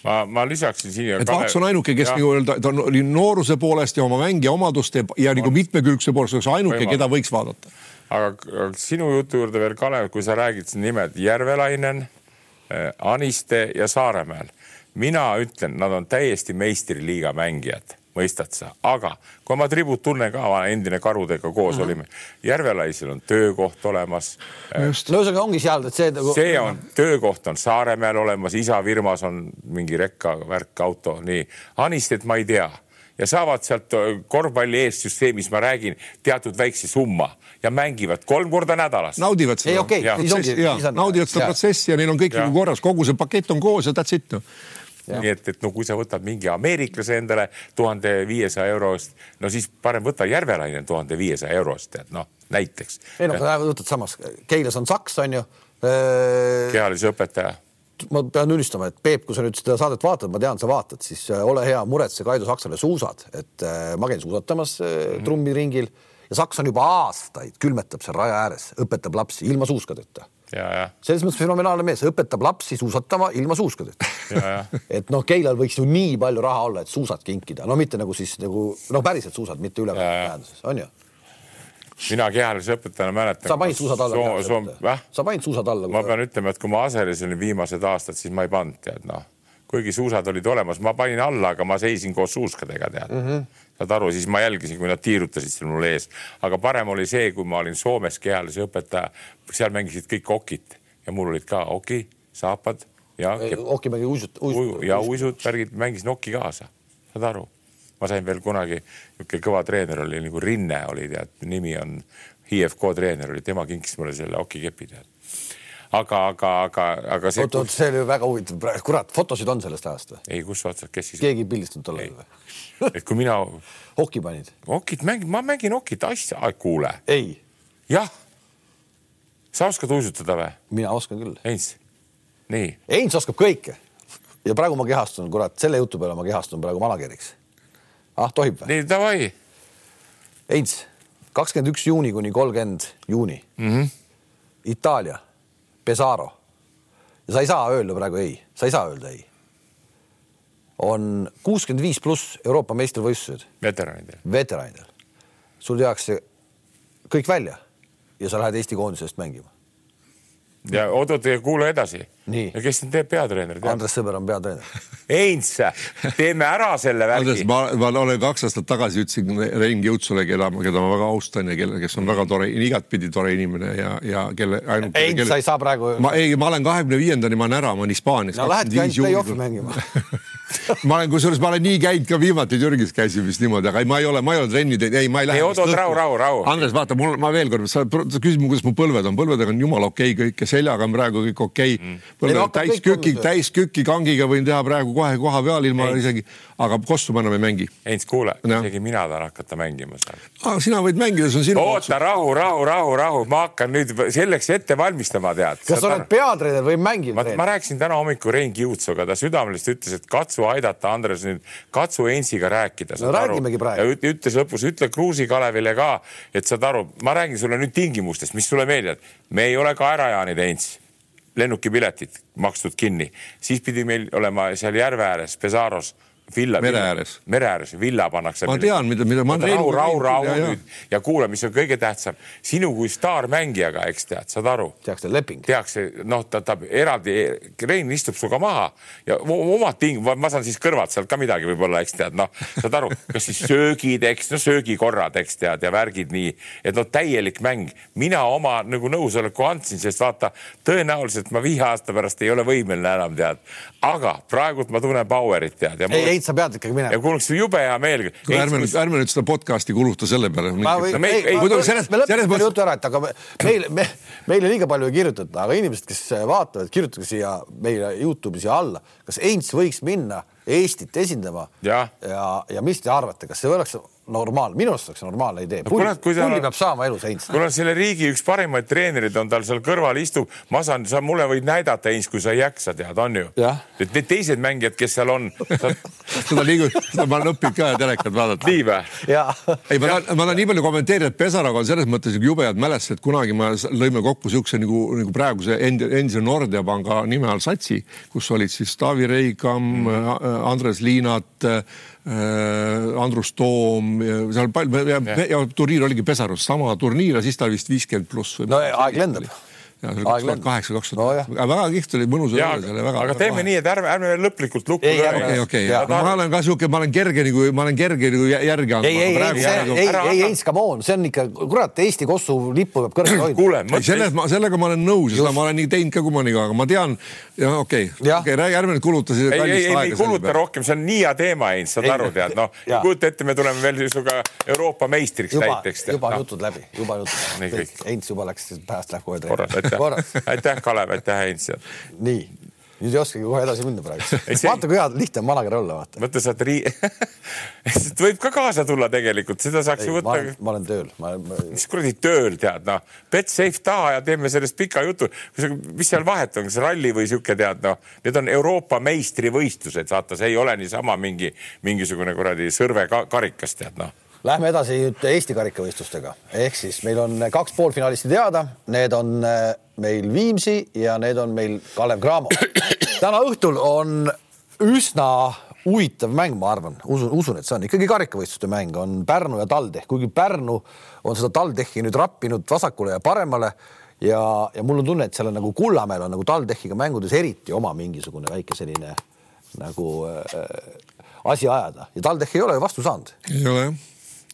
ma, ma lisaksin siia. et Vaks on ainuke, kes nii-öelda, ta oli nooruse poolest ja oma mängija omaduste ja nagu mitmekülgse poolest oleks ainuke, keda võiks vaadata. aga sinu jutu juurde veel, Kalev, kui sa räägid siin nimed Järvelainen, äh, Aniste ja Saaremäel. mina ütlen, nad on täiesti meistriliiga mängijad mõistad sa, aga kui ma tribut tunnen ka, endine Karudega koos mm -hmm. olime, Järvelaisel on töökoht olemas. no ühesõnaga ongi seal, et see nagu.... see on, töökoht on Saaremäel olemas, isa firmas on mingi rekka, värk, auto, nii. Anistet ma ei tea. Ja saavad sealt korvpalli eestsüsteemis, ma räägin, teatud väikse summa. Ja mängivad kolm korda nädalas. naudivad seda. Okay, naudivad seda protsessi ja neil on kõik nagu korras, kogu see pakett on koos ja that's it no nii et, et no kui sa võtad mingi ameeriklase endale tuhande viiesaja euro eest, no siis parem võta Järvelaine tuhande viiesaja euro eest, tead noh, näiteks. ei no sa võtad samas, Keilas on Saks, on ju. kehalise õpetaja ma pean tunnistama, et Peep, kui sa nüüd seda saadet vaatad, ma tean, sa vaatad, siis äh, ole hea, muretse Kaido Saksale suusad, et äh, ma käin suusatamas -hmm. trummiringil ja Saks on juba aastaid külmetab seal raja ääres, õpetab lapsi ilma suuskadeta selles mõttes fenomenaalne mees, õpetab lapsi suusatama ilma suuskadeta. et noh, Keilal võiks ju nii palju raha olla, et suusad kinkida, no mitte nagu siis nagu noh, päriselt suusad, mitte üleväärtuses, on ju mina kehalise õpetajana mäletan. sa panid suusad alla? sa panid suusad alla? ma pean ütlema, et kui ma Aseris olin viimased aastad, siis ma ei pannud, tead noh kuigi suusad olid olemas, ma panin alla, aga ma seisin koos suuskadega, tead mm. -hmm. saad aru, siis ma jälgisin, kui nad tiirutasid seal mul ees, aga parem oli see, kui ma olin Soomes kehalise õpetaja, seal mängisid kõik okid ja mul olid ka oki, saapad ja. oki mängib uisut, uisut. ja uisud, värgid, mängisin oki kaasa, saad aru. ma sain veel kunagi, niisugune kõva treener oli nagu Rinne oli tead, nimi on IFK treener oli, tema kinkis mulle selle okikepi tead aga, aga, aga, aga see. oot, oot, see oli väga huvitav, kurat, fotosid on sellest ajast või? ei, kus otsas, kes siis? keegi ei pildistanud tol ajal või? et kui mina. oki panid? okit mängin, ma mängin okit asja, kuule. ei. jah sa oskad uisutada või? mina oskan küll. Heinz, nii. Heinz oskab kõike ja praegu ma kehastun, kurat, selle jutu peale ma kehastun praegu manager'iks. ah, tohib või? nii, davai. Heinz, kakskümmend üks juuni kuni kolmkümmend juuni mm. -hmm. Itaalia, Pesaro. ja sa ei saa öelda praegu ei, sa ei saa öelda ei. on kuuskümmend viis pluss Euroopa meistrivõistlused. veteranidel. veteranidel. sul tehakse kõik välja ja sa lähed Eesti koondisest mängima. Ja oodata ja kuula edasi. ja kes sind teeb peatreener? Andres Sõber on peatreener Heinz, teeme ära selle värgi. ma, ma olen kaks aastat tagasi ütlesin Rein Kiutsule, keda, keda ma väga austan ja kelle, kes on väga tore, igatpidi tore inimene ja, ja kelle ainult. Heinz kelle..., sa ei saa praegu. ma ei, ma olen kahekümne viiendani, ma olen ära, ma olen Hispaanias. no lähedki ainult play-off'i mängima ma olen, kusjuures ma olen nii käinud ka viimati Türgis käisin vist niimoodi, aga ei, ma ei ole, ma ei ole trenni teinud, ei, ma ei lähe. ei, oot-oot, rahu, rahu, rahu. Andres, vaata mul, ma veel kord, sa, küsid mu, kuidas mu põlved on, põlvedega on jumala okei okay, kõik ja seljaga on praegu kõik okei okay. mm.. põlved täis küki, täis küki kangiga võin teha praegu kohe koha peal ilma Heinz. isegi, aga kostuma enam ei mängi. Heinz, kuule, isegi mina tahan hakata mängima seal. sina võid mängida, see on sinu. oota, rahu, rahu, rahu, rahu, ma hakkan nüüd selleks ette valmistama, tead. kas sa oled peatreener või treener? ma rääkisin täna hommikul Rein Kiutsuga, ta südameliselt ütles, et katsu aidata Andres nüüd katsu Heinziga rääkida. no räägimegi praegu. ütles lõpus, ütle Kruusi Kalevile ka, et saad aru, ma räägin sulle nüüd tingimustest, mis sulle meeldivad. me ei ole kaerajaanid, Heinz. lennukipiletid makstud kinni, siis pidi meil olema seal järve ääres, Pesaros villa. mere ääres. mere ääres, villa pannakse. ma tean, mida, mida ma. rahu, rahu, rahu ja, nüüd ja kuula, mis on kõige tähtsam, sinu kui staarmängijaga, eks tead, saad aru. tehakse leping. tehakse, noh, ta, ta eraldi, Rein istub sinuga maha ja omad ting-, ma saan siis kõrvalt sealt ka midagi võib-olla, eks tead, noh, saad aru, kas siis söögid, eks, no söögikorrad, eks tead ja värgid nii, et noh, täielik mäng. mina oma nagu nõusoleku andsin, sest vaata, tõenäoliselt ma viie aasta pärast ei ole võimeline enam tead, aga praegult ma tunnen power'it tead ja mul... ei, ei, sa pead ikkagi minema. ja kuule, see jube hea meel. ärme nüüd, ärme nüüd seda podcast'i kuluta selle peale. me lõpetame jutu ära, et aga meil, me, meile liiga palju ei kirjutata, aga inimesed, kes vaatavad, kirjutage siia meile Youtube'i siia alla, kas Heinz võiks minna Eestit esindama ja, ja, ja mis te arvate, kas see oleks normaalne, minu arust oleks normaalne idee no,. pulli, pulli peab saama elus Heinz. kuule, selle riigi üks parimaid treenereid on tal seal kõrval istub, ma saan, sa mulle võid näidata, Heinz, kui sa ei jaksa, tead, on ju. et need teised mängijad, kes seal on sa... seda liigub, seda ma olen õppinud ka telekat vaadata. nii või? ei, ma tahan, ma tahan nii palju kommenteerida, et Pesaraga on selles mõttes jube head mälestused, kunagi me lõime kokku siukse nagu, nagu praeguse endise Nordea panga nime all satsi, kus olid siis Taavi Reikam mm., Andres Liinat Andrus Toom, seal palju ja, ja, ja turniir oligi Pesarus, sama turniir ja siis ta vist viiskümmend pluss. no aeg lendab kaheksa, kaks tuhat, väga kihvt oli, mõnus oli seal väga. aga teeme nii, et ärme, ärme lõplikult lukku okei, okei, ma olen ka siuke, ma olen kerge nagu, ma olen kerge nagu järgi andma. ei, ei, ei, ei, ei, ei, come on, see on ikka, kurat, Eesti Kossu lippu peab kõrgel hoidma. selles ma, sellega ma olen nõus ja seda ma olen nii teinud ka Kumaniga, aga ma tean, okei, okei, räägi, ärme nüüd kuluta siis. ei, ei, ei kuluta rohkem, see on nii hea teema, Heinz, saad aru, tead, noh, kujuta ette, me tuleme veel sinuga Euroopa meistriks näiteks. juba jutud läbi, juba jutud läbi. Heinz juba läks, pääst läheb kohe. korras, aitäh aitäh, Kalev, aitäh, Heinz. nii, nüüd ei oskagi kohe edasi minna praegu. vaata, kui hea, lihtne on manager olla, vaata. mõtle, sa oled rii- võib ka kaasa tulla tegelikult, seda saaks ju võtta. ma olen tööl ma.... mis kuradi tööl tead, noh, Betsafe taha ja teeme sellest pika jutu. mis seal vahet on, kas ralli või sihuke tead, noh, need on Euroopa meistrivõistlused, vaata, see ei ole niisama mingi mingisugune kuradi sõrve karikas tead, noh Lähme edasi nüüd Eesti karikavõistlustega, ehk siis meil on kaks poolfinalisti teada, need on äh, meil Viimsi ja need on meil Kalev Cramo. täna õhtul on üsna huvitav mäng, ma arvan, usun, usun, et see on ikkagi karikavõistluste mäng, on Pärnu ja TalTech, kuigi Pärnu on seda TalTechi nüüd rappinud vasakule ja paremale ja, ja mul on tunne, et seal on nagu Kullamäel on nagu TalTechiga mängudes eriti oma mingisugune väike selline nagu äh, asi ajada. Ja TalTech ei ole ju vastu saanud. ei ole jah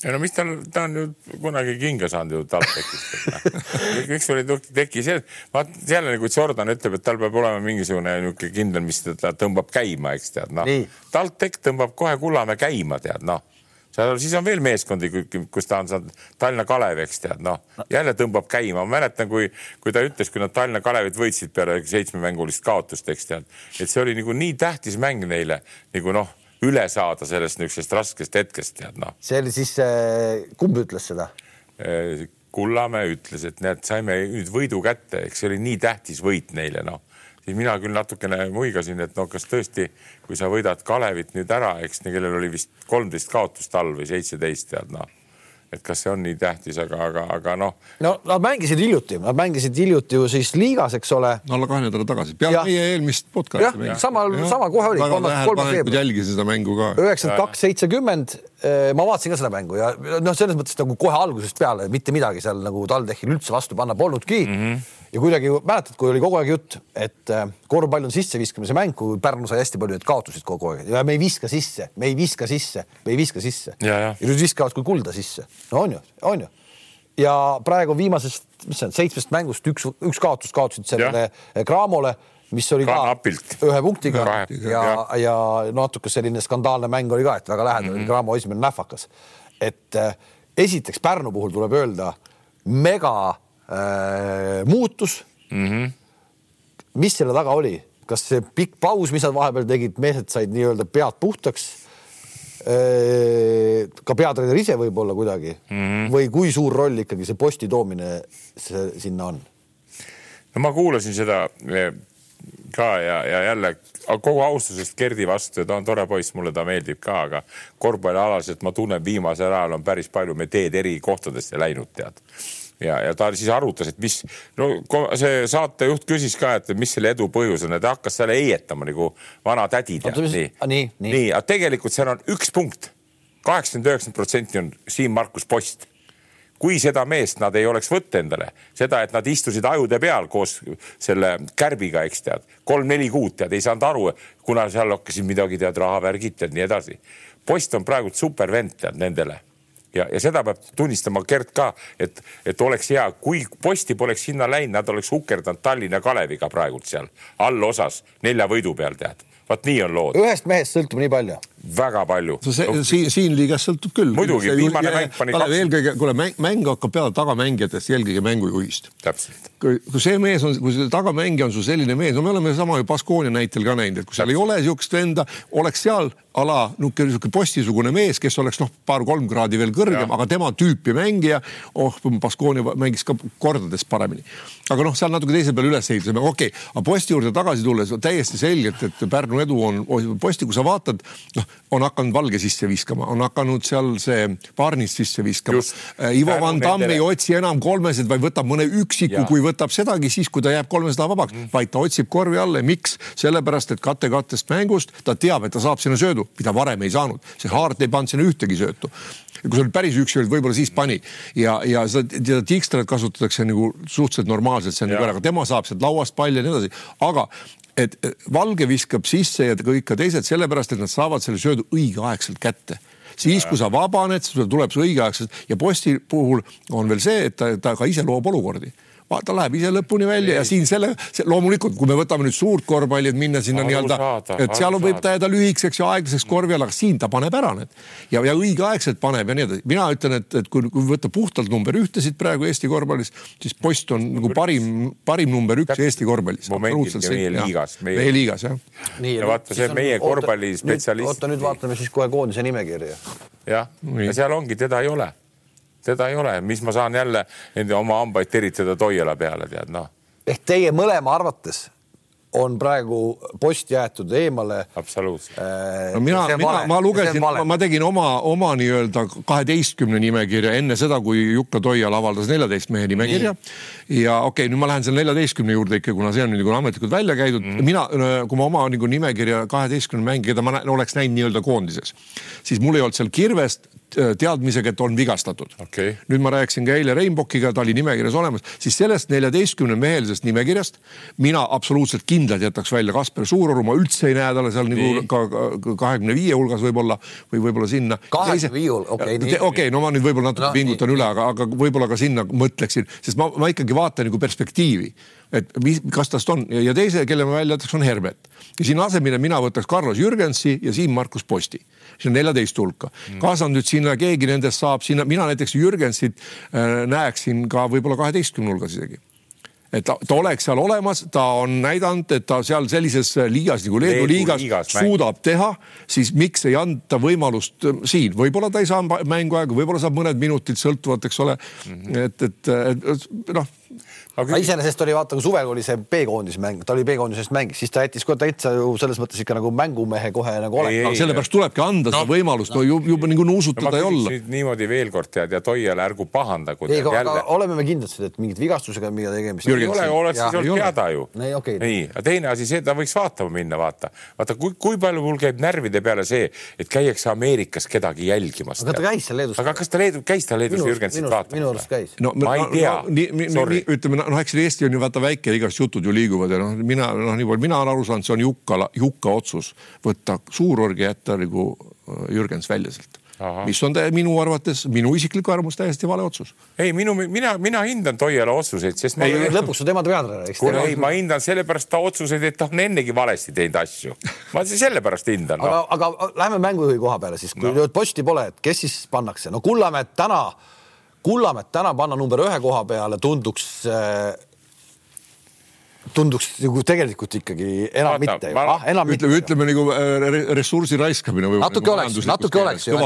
ei no mis tal, ta on ju kunagi kinga saanud ju TalTechist. miks sul ei teki see, vaat jälle nagu Jordan ütleb, et tal peab olema mingisugune niisugune kindel, mis ta tõmbab käima, eks tead, noh. TalTech tõmbab kohe Kullamäe käima, tead, noh. Seal siis on veel meeskondi, kus ta on saanud Tallinna Kalev, eks tead, noh. Jälle tõmbab käima, ma mäletan, kui, kui ta ütles, kui nad Tallinna Kalevit võitsid peale seitsmemängulist kaotust, eks tead, et see oli nagu nii tähtis mäng neile nagu noh üle saada sellest niisugusest raskest hetkest, tead noh. see oli siis, kumb ütles seda? Äh, Kullamäe ütles, et näed, saime nüüd võidu kätte, eks see oli nii tähtis võit neile, noh siis mina küll natukene muigasin, et no kas tõesti, kui sa võidad Kalevit nüüd ära, eks kellel oli vist kolmteist kaotust all või seitseteist, tead noh et kas see on nii tähtis, aga, aga, aga noh. no nad mängisid hiljuti, nad mängisid hiljuti ju siis liigas, eks ole. no alla kahe nädala tagasi, peale meie eelmist podcast'i. jah, samal, sama kohe oli. kolmas veebruar. jälgisin seda mängu ka. üheksakümmend kaks, seitsekümmend. Ma vaatasin ka seda mängu ja noh, selles mõttes nagu kohe algusest peale mitte midagi seal nagu TalTechil üldse vastu panna polnudki mm. -hmm ja kuidagi mäletad, kui oli kogu aeg jutt, et äh, korvpall on sisseviskamise mäng, kui Pärnu sai hästi palju, et kaotusid kogu aeg ja me ei viska sisse, me ei viska sisse, me ei viska sisse. ja, ja. ja nüüd viskavad kui kulda sisse. no on ju, on ju. ja praegu viimasest, mis see on, seitsmest mängust üks, üks kaotus kaotasid sellele Cramole mis oli ka, ka ühe punktiga ja, ja, ja natuke selline skandaalne mäng oli ka, et väga lähedal mm -hmm. oli Cramo esimene nähvakas. et äh, esiteks Pärnu puhul tuleb öelda mega äh, muutus mm. -hmm. mis selle taga oli, kas see pikk paus, mis nad vahepeal tegid, mehed said nii-öelda pead puhtaks äh,. ka peatreener ise võib-olla kuidagi mm -hmm. või kui suur roll ikkagi see posti toomine see, sinna on? no ma kuulasin seda ka ja, ja jälle kogu austusest Gerdi vastu ja ta on tore poiss, mulle ta meeldib ka, aga korvpallialaselt ma tunnen, viimasel ajal on päris palju me teed eri kohtadesse läinud, tead ja, ja ta siis arutas, et mis, no see saatejuht küsis ka, et mis selle edu põhjus on ja ta hakkas seal heietama nagu vana tädi tead. nii, nii, nii., nii, aga tegelikult seal on üks punkt, kaheksakümmend, üheksakümmend protsenti on Siim-Markus Post kui seda meest nad ei oleks võtta endale, seda, et nad istusid ajude peal koos selle kärbiga, eks tead, kolm-neli kuud tead, ei saanud aru, kuna seal hakkasid midagi tead, rahavärgid tead, nii edasi. post on praegu supervend tead nendele ja, ja seda peab tunnistama Gert ka, et, et oleks hea, kui posti poleks sinna läinud, nad oleks hukerdanud Tallinna Kaleviga praegult seal allosas nelja võidu peal, tead. vot nii on lood. ühest mehest sõltub nii palju väga palju. see no, siin, siin liigas sõltub küll. muidugi, viimane mäng pani kaks. eelkõige, kuule mäng, mäng hakkab peale tagamängijatest, eelkõige mängujuhist. täpselt. kui, kui see mees on, kui see tagamängija on sul selline mees, no me oleme sama ju Baskoonia näitel ka näinud, et kui seal ei ole niisugust venda, oleks seal ala niisugune, niisugune postisugune mees, kes oleks noh, paar-kolm kraadi veel kõrgem, aga tema tüüpi mängija, oh, Baskoonia mängis ka kordades paremini. aga noh, seal natuke teise peale üles ehitasime, okei okay., aga posti juurde tagasi tulles täiesti selgelt, et Pärnu edu on posti, kui sa vaatad, noh, on hakanud Valge sisse viskama, on hakanud seal see Barnis sisse viskama. Äh, Ivo Van Damm ei otsi enam kolmesid, vaid võtab mõne üksiku, kui võtab sedagi siis, kui ta jääb kolmesada vabaks. Mm., vaid ta otsib korvi alla ja miks? sellepärast, et kate-kattest mängust ta teab, et ta saab sinna söödu, mida varem ei saanud, see Haart ei pannud sinna ühtegi söötu. Kui sa olid päris üksi olid, võib-olla siis pani ja, ja seda, seda tikstrat kasutatakse nagu suhteliselt normaalselt, see on nagu ära, aga tema saab sealt lauast palli ja nii edasi, aga et Valge viskab sisse ja kõik ka teised sellepärast, et nad saavad selle söödu õigeaegselt kätte. Siis, kui sa vabaned, sul tuleb see õigeaegselt ja posti puhul on veel see, et ta, ta ka ise loob olukordi ta läheb ise lõpuni välja ja siin selle, loomulikult, kui me võtame nüüd suurt korvpalli, et minna sinna nii-öelda, et seal on, võib ta jääda lühikeseks ja aeglaseks korvi all, aga siin ta paneb ära need ja, ja õigeaegselt paneb ja nii edasi. mina ütlen, et, et kui, kui võtta puhtalt number ühtesid praegu Eesti korvpallis, siis post on nagu parim, parim number üks Täpselt. Eesti korvpallis. meie liigas. meie liigas jah. ja vaata see meie korvpallispetsialist. oota nüüd vaatame siis kohe koondise nimekirja. jah, ja seal ongi, teda ei ole teda ei ole, mis ma saan jälle enda oma hambaid teritada Toiala peale, tead noh. ehk teie mõlema arvates on praegu post jäetud eemale. absoluutselt äh,. no mina, mina, ma lugesin, ma tegin oma, oma nii-öelda kaheteistkümne nimekirja enne seda, kui Jukka Toial avaldas neljateist mehe nimekirja. Ja okei okay,, nüüd ma lähen selle neljateistkümne juurde ikka, kuna see on nagu ametlikult välja käidud mm. -hmm. mina, kui ma oma nagu nimekirja kaheteistkümne mängija, keda ma oleks näinud nii-öelda koondises, siis mul ei olnud seal Kirvest, Äh, teadmisega, et on vigastatud okay.. nüüd ma rääkisin ka eile Reinbokiga, ta oli nimekirjas olemas, siis sellest neljateistkümne mehelisest nimekirjast mina absoluutselt kindlalt jätaks välja Kasper Suuroru, ma üldse ei näe talle seal nagu ka kahekümne viie hulgas võib-olla või võib-olla sinna. kahekümne viie hulgas, okei okay,. okei okay,, no ma nüüd võib-olla natuke no, pingutan nii, üle, aga, aga võib-olla ka sinna mõtleksin, sest ma, ma ikkagi vaatan nagu perspektiivi et mis, kas tast on. Ja teise, kelle ma välja jätaks, on Herbert. Ja siin asemele mina võtaks Carlos Jürgensi ja Siim-Markus Posti. See on neljateist hulka. Mm.. kaasa nüüd sinna keegi nendest saab sinna, mina näiteks Jürgensit äh, näeksin ka võib-olla kaheteistkümne hulgas isegi. Et ta, ta oleks seal olemas, ta on näidanud, et ta seal sellises liigas nagu Leedu, Leedu liigas, liigas suudab mäng. teha, siis miks ei anta võimalust äh, siin, võib-olla ta ei saa mänguaega, võib-olla saab mõned minutid sõltuvalt, eks ole. Mm. -hmm. et, et, et noh aga iseenesest oli vaata, kui suvel oli see B-koondise mäng, ta oli B-koondises mängis, siis ta jättis kohe täitsa ju selles mõttes ikka nagu mängumehe kohe nagu olema. No, sellepärast tulebki anda no, seda võimalust no, juba, juba nagu nuusutada no, ei olla. niimoodi veel kord tead ja Toiale ärgu pahandagu. ei, aga oleme me kindlad, et mingit vigastusega midagi tegemist ei ole, oleks siis olnud teada ju. nii okay., nii, teine asi, see, ta võiks vaatama minna, vaata, vaata, kui, kui palju mul käib närvide peale see, et käiakse Ameerikas kedagi jälgimas. aga ta käis seal Leedus. aga kas ta Leedu, käis ta Leedus Jürgensit vaatamas? minu arust käis. no ma ei tea. Ütleme, noh, eks Eesti on ju vaata väike, igast jutud ju liiguvad ja noh, mina noh, nii palju mina olen aru saanud, see on Jukka, Jukka otsus võtta suurorg ja jätta nagu äh, Jürgens välja sealt. Aha. mis on minu arvates, minu isiklik arvamus täiesti vale otsus. ei, minu, mina, mina hindan Toiala otsuseid, sest ma. ei, lõpuks on tema peatreener, eks. kuule, ei, ma hindan sellepärast ta otsuseid, et ta on ennegi valesti teinud asju. ma sellepärast hindan no.. aga, aga lähme mängujuhi koha peale siis, kui no. posti pole, et kes siis pannakse, no Kullamäed täna, Kullamäed täna panna number ühe koha peale tunduks äh, tunduks nagu tegelikult ikkagi enam Vaata, mitte. Ah, enam ütleme, ütleme nagu äh, ressursi raiskamine või. natuke nagu oleks, natuke oleks ju.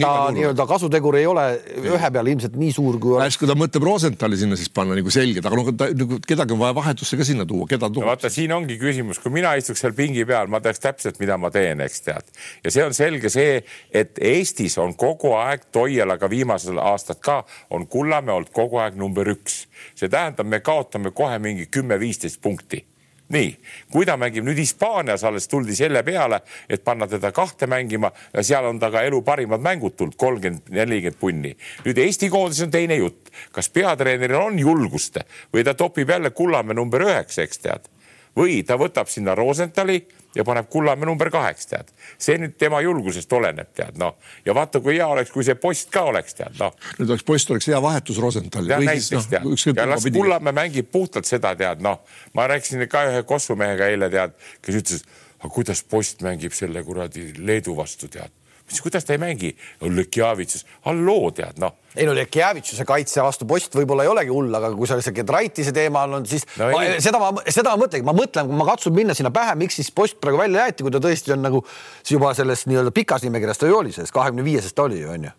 ta nii-öelda kasutegur ei ole ühe peale ilmselt nii suur kui. kui ta mõtleb Rosenthali sinna siis panna nagu selgelt, aga noh, nagu kedagi on vaja vahetusse ka sinna tuua, keda tuua. vaata, siin ongi küsimus, kui mina istuks seal pingi peal, ma teaks täpselt, mida ma teen, eks tead. ja see on selge see, et Eestis on kogu aeg Toialaga viimasel aastat ka on Kullamäe olnud kogu aeg number üks. see tähendab, me kaotame kohe mingi kümme-viisteist punkti. Nii, kui ta mängib nüüd Hispaanias, alles tuldi selle peale, et panna teda kahte mängima ja seal on ta ka elu parimad mängud tulnud, kolmkümmend, nelikümmend punni. nüüd Eesti koondises on teine jutt, kas peatreeneril on julgust või ta topib jälle Kullamäe number üheksa, eks tead, või ta võtab sinna Rosenthali ja paneb Kullamäe number kaheks, tead. see nüüd tema julgusest oleneb, tead noh, ja vaata, kui hea oleks, kui see post ka oleks, tead noh. nüüd oleks post oleks hea vahetus Rosenthali. jah, näiteks no, tead, ja las Kullamäe mängib puhtalt seda, tead noh, ma rääkisin ka ühe Kossu mehega eile tead, kes ütles, aga kuidas post mängib selle kuradi Leedu vastu, tead siis kuidas ta ei mängi? Lekjavitsus, halloo, tead noh. ei no Lekjavitsuse kaitse vastu post võib-olla ei olegi hull, aga kui seal see Gedraitise teema on, siis no, ma, seda ma, seda ma mõtlengi, ma mõtlen, kui ma katsun minna sinna pähe, miks siis post praegu välja jäeti, kui ta tõesti on nagu juba selles nii-öelda pikas nimekirjas ta ju oli, selles kahekümne viieses ta oli ju onju.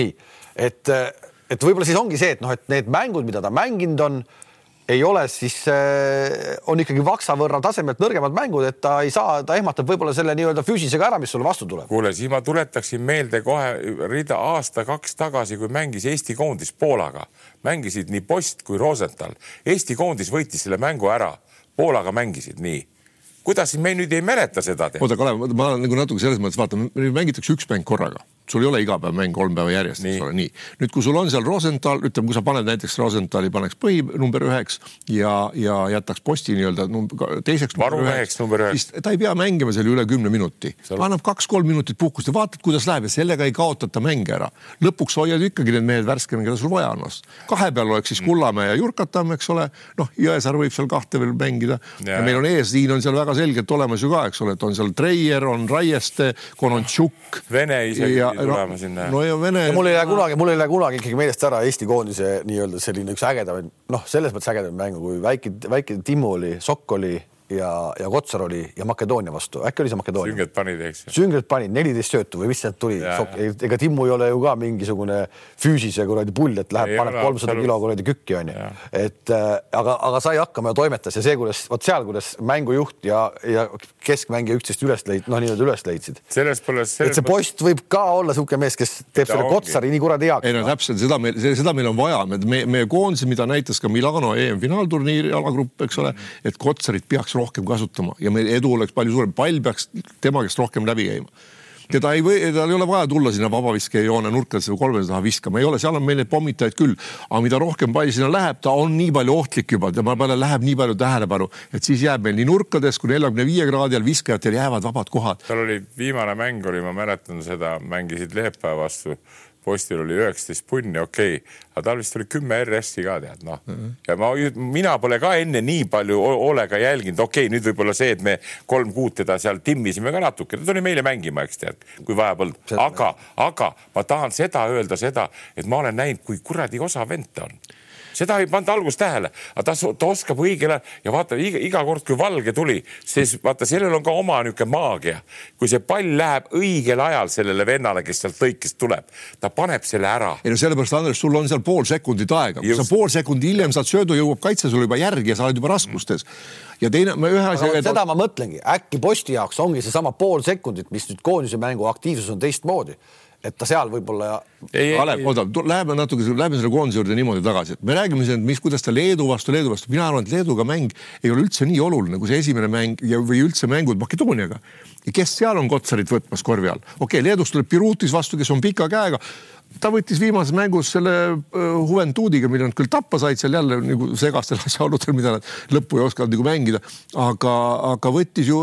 nii, et, et võib-olla siis ongi see, et noh, et need mängud, mida ta mänginud on ei ole, siis äh, on ikkagi vaksa võrra tasemelt nõrgemad mängud, et ta ei saa, ta ehmatab võib-olla selle nii-öelda füüsisega ära, mis sulle vastu tuleb. kuule, siis ma tuletaksin meelde kohe rida aasta-kaks tagasi, kui mängis Eesti koondis Poolaga, mängisid nii Post kui Rosenthal. Eesti koondis võitis selle mängu ära, Poolaga mängisid nii kuidas me nüüd ei mäleta seda? oota, Kalev, ma olen nagu natuke selles mõttes vaata, mängitakse üks mäng korraga sul ei ole iga päev mäng kolm päeva järjest, eks ole, nii. nüüd, kui sul on seal Rosenthal, ütleme, kui sa paned näiteks Rosenthali, paneks põhi number üheks ja, ja jätaks posti nii-öelda teiseks. varumeheks number üheks. ta ei pea mängima seal üle kümne minuti annab kaks-kolm minutit puhkust ja vaatad, kuidas läheb ja sellega ei kaotata mänge ära. lõpuks hoiad ikkagi need mehed värskena, keda sul vaja on. kahe peal oleks siis Kullamäe ja Jurkatamm, eks ole, noh, Jõesaar võib seal kahte veel mängida ja, ja meil on eesliin on seal väga selgelt olemas ju ka, eks ole, et on seal Treier, on Raieste, Konontšuk. Vene isegi ja, tulema no, sinna. no ja Vene. mul ei lähe kunagi, mul ei lähe kunagi ikkagi meelest ära Eesti koondise nii-öelda selline üks ägedamaid, noh, selles mõttes ägedamaid mänge, kui väike, väike Timmu oli, Sokk oli ja, ja Kotsar oli ja Makedoonia vastu, äkki oli see Makedoonia? sünged panid, eks sünged panid neliteist söötu või mis sealt tuli, ega Timmu ei ole ju ka mingisugune füüsise kuradi pull, et läheb, paneb kolmsada kilo kuradi kükki onju. et äh, aga, aga sai hakkama ja toimetas ja see, kuidas vot seal, kuidas mängujuht ja, ja keskmängija üksteist üles leid-, noh, nii-öelda üles leidsid. selles pole. et see post võib ka olla niisugune mees, kes teeb selle Kotsari nii kuradi heaks. ei no täpselt seda meil, seda meil on vaja, me, meie koondise, mida näitas ka Milano EM-finaalturniiri alagrupp, eks ole, et Kotsarit peaks rohkem kasutama ja meil edu oleks palju suurem, pall peaks tema käest rohkem läbi käima. Teda ei või, tal ei ole vaja tulla sinna vabaviskejoone nurkadesse või kolmese taha viskama, ei ole, seal on meil neid pommitajaid küll. aga mida rohkem pall sinna läheb, ta on nii palju ohtlik juba, tema peale läheb nii palju tähelepanu, et siis jääb meil nii nurkades kui neljakümne viie kraadi all viskajatel jäävad vabad kohad. tal oli viimane mäng oli, ma mäletan seda, mängisid Leepa vastu postil oli üheksateist punni, okei. Okay., aga tal vist oli kümme RS-i ka tead noh. Mm -hmm. ja ma, mina pole ka enne nii palju hoolega jälginud, okei okay,, nüüd võib-olla see, et me kolm kuud teda seal timmisime ka natuke, ta tuli meile mängima, eks tead, kui vaja polnud, aga, aga ma tahan seda öelda seda, et ma olen näinud, kui kuradi osav vend ta on seda ei pannud alguses tähele, aga ta, ta oskab õigel ajal ja vaata iga, iga kord, kui valge tuli, siis vaata, sellel on ka oma niisugune maagia. kui see pall läheb õigel ajal sellele vennale, kes sealt lõikest tuleb, ta paneb selle ära. ei no sellepärast, Andres, sul on seal pool sekundit aega, kui sa pool sekundit hiljem saad söödu, jõuab kaitse sulle juba järgi ja sa oled juba raskustes ja teine, ühe asja. seda ma mõtlengi, äkki posti jaoks ongi seesama pool sekundit, mis nüüd koondise mängu aktiivsus on teistmoodi et ta seal võib-olla. Kalev, oota, läheme natuke, läheme selle koondise juurde niimoodi tagasi, et me räägime siin, mis, kuidas ta Leedu vastu, Leedu vastu, mina arvan, et Leeduga mäng ei ole üldse nii oluline kui see esimene mäng ja, või üldse mängud Makedooniaga. kes seal on Kotsarit võtmas korvi all? okei okay,, Leedust tuleb Birutis vastu, kes on pika käega ta võttis viimases mängus selle Juventudiga, mille nad küll tappa said seal jälle nagu segastel asjaoludel, mida nad lõppu ei osanud nagu mängida. aga, aga võttis ju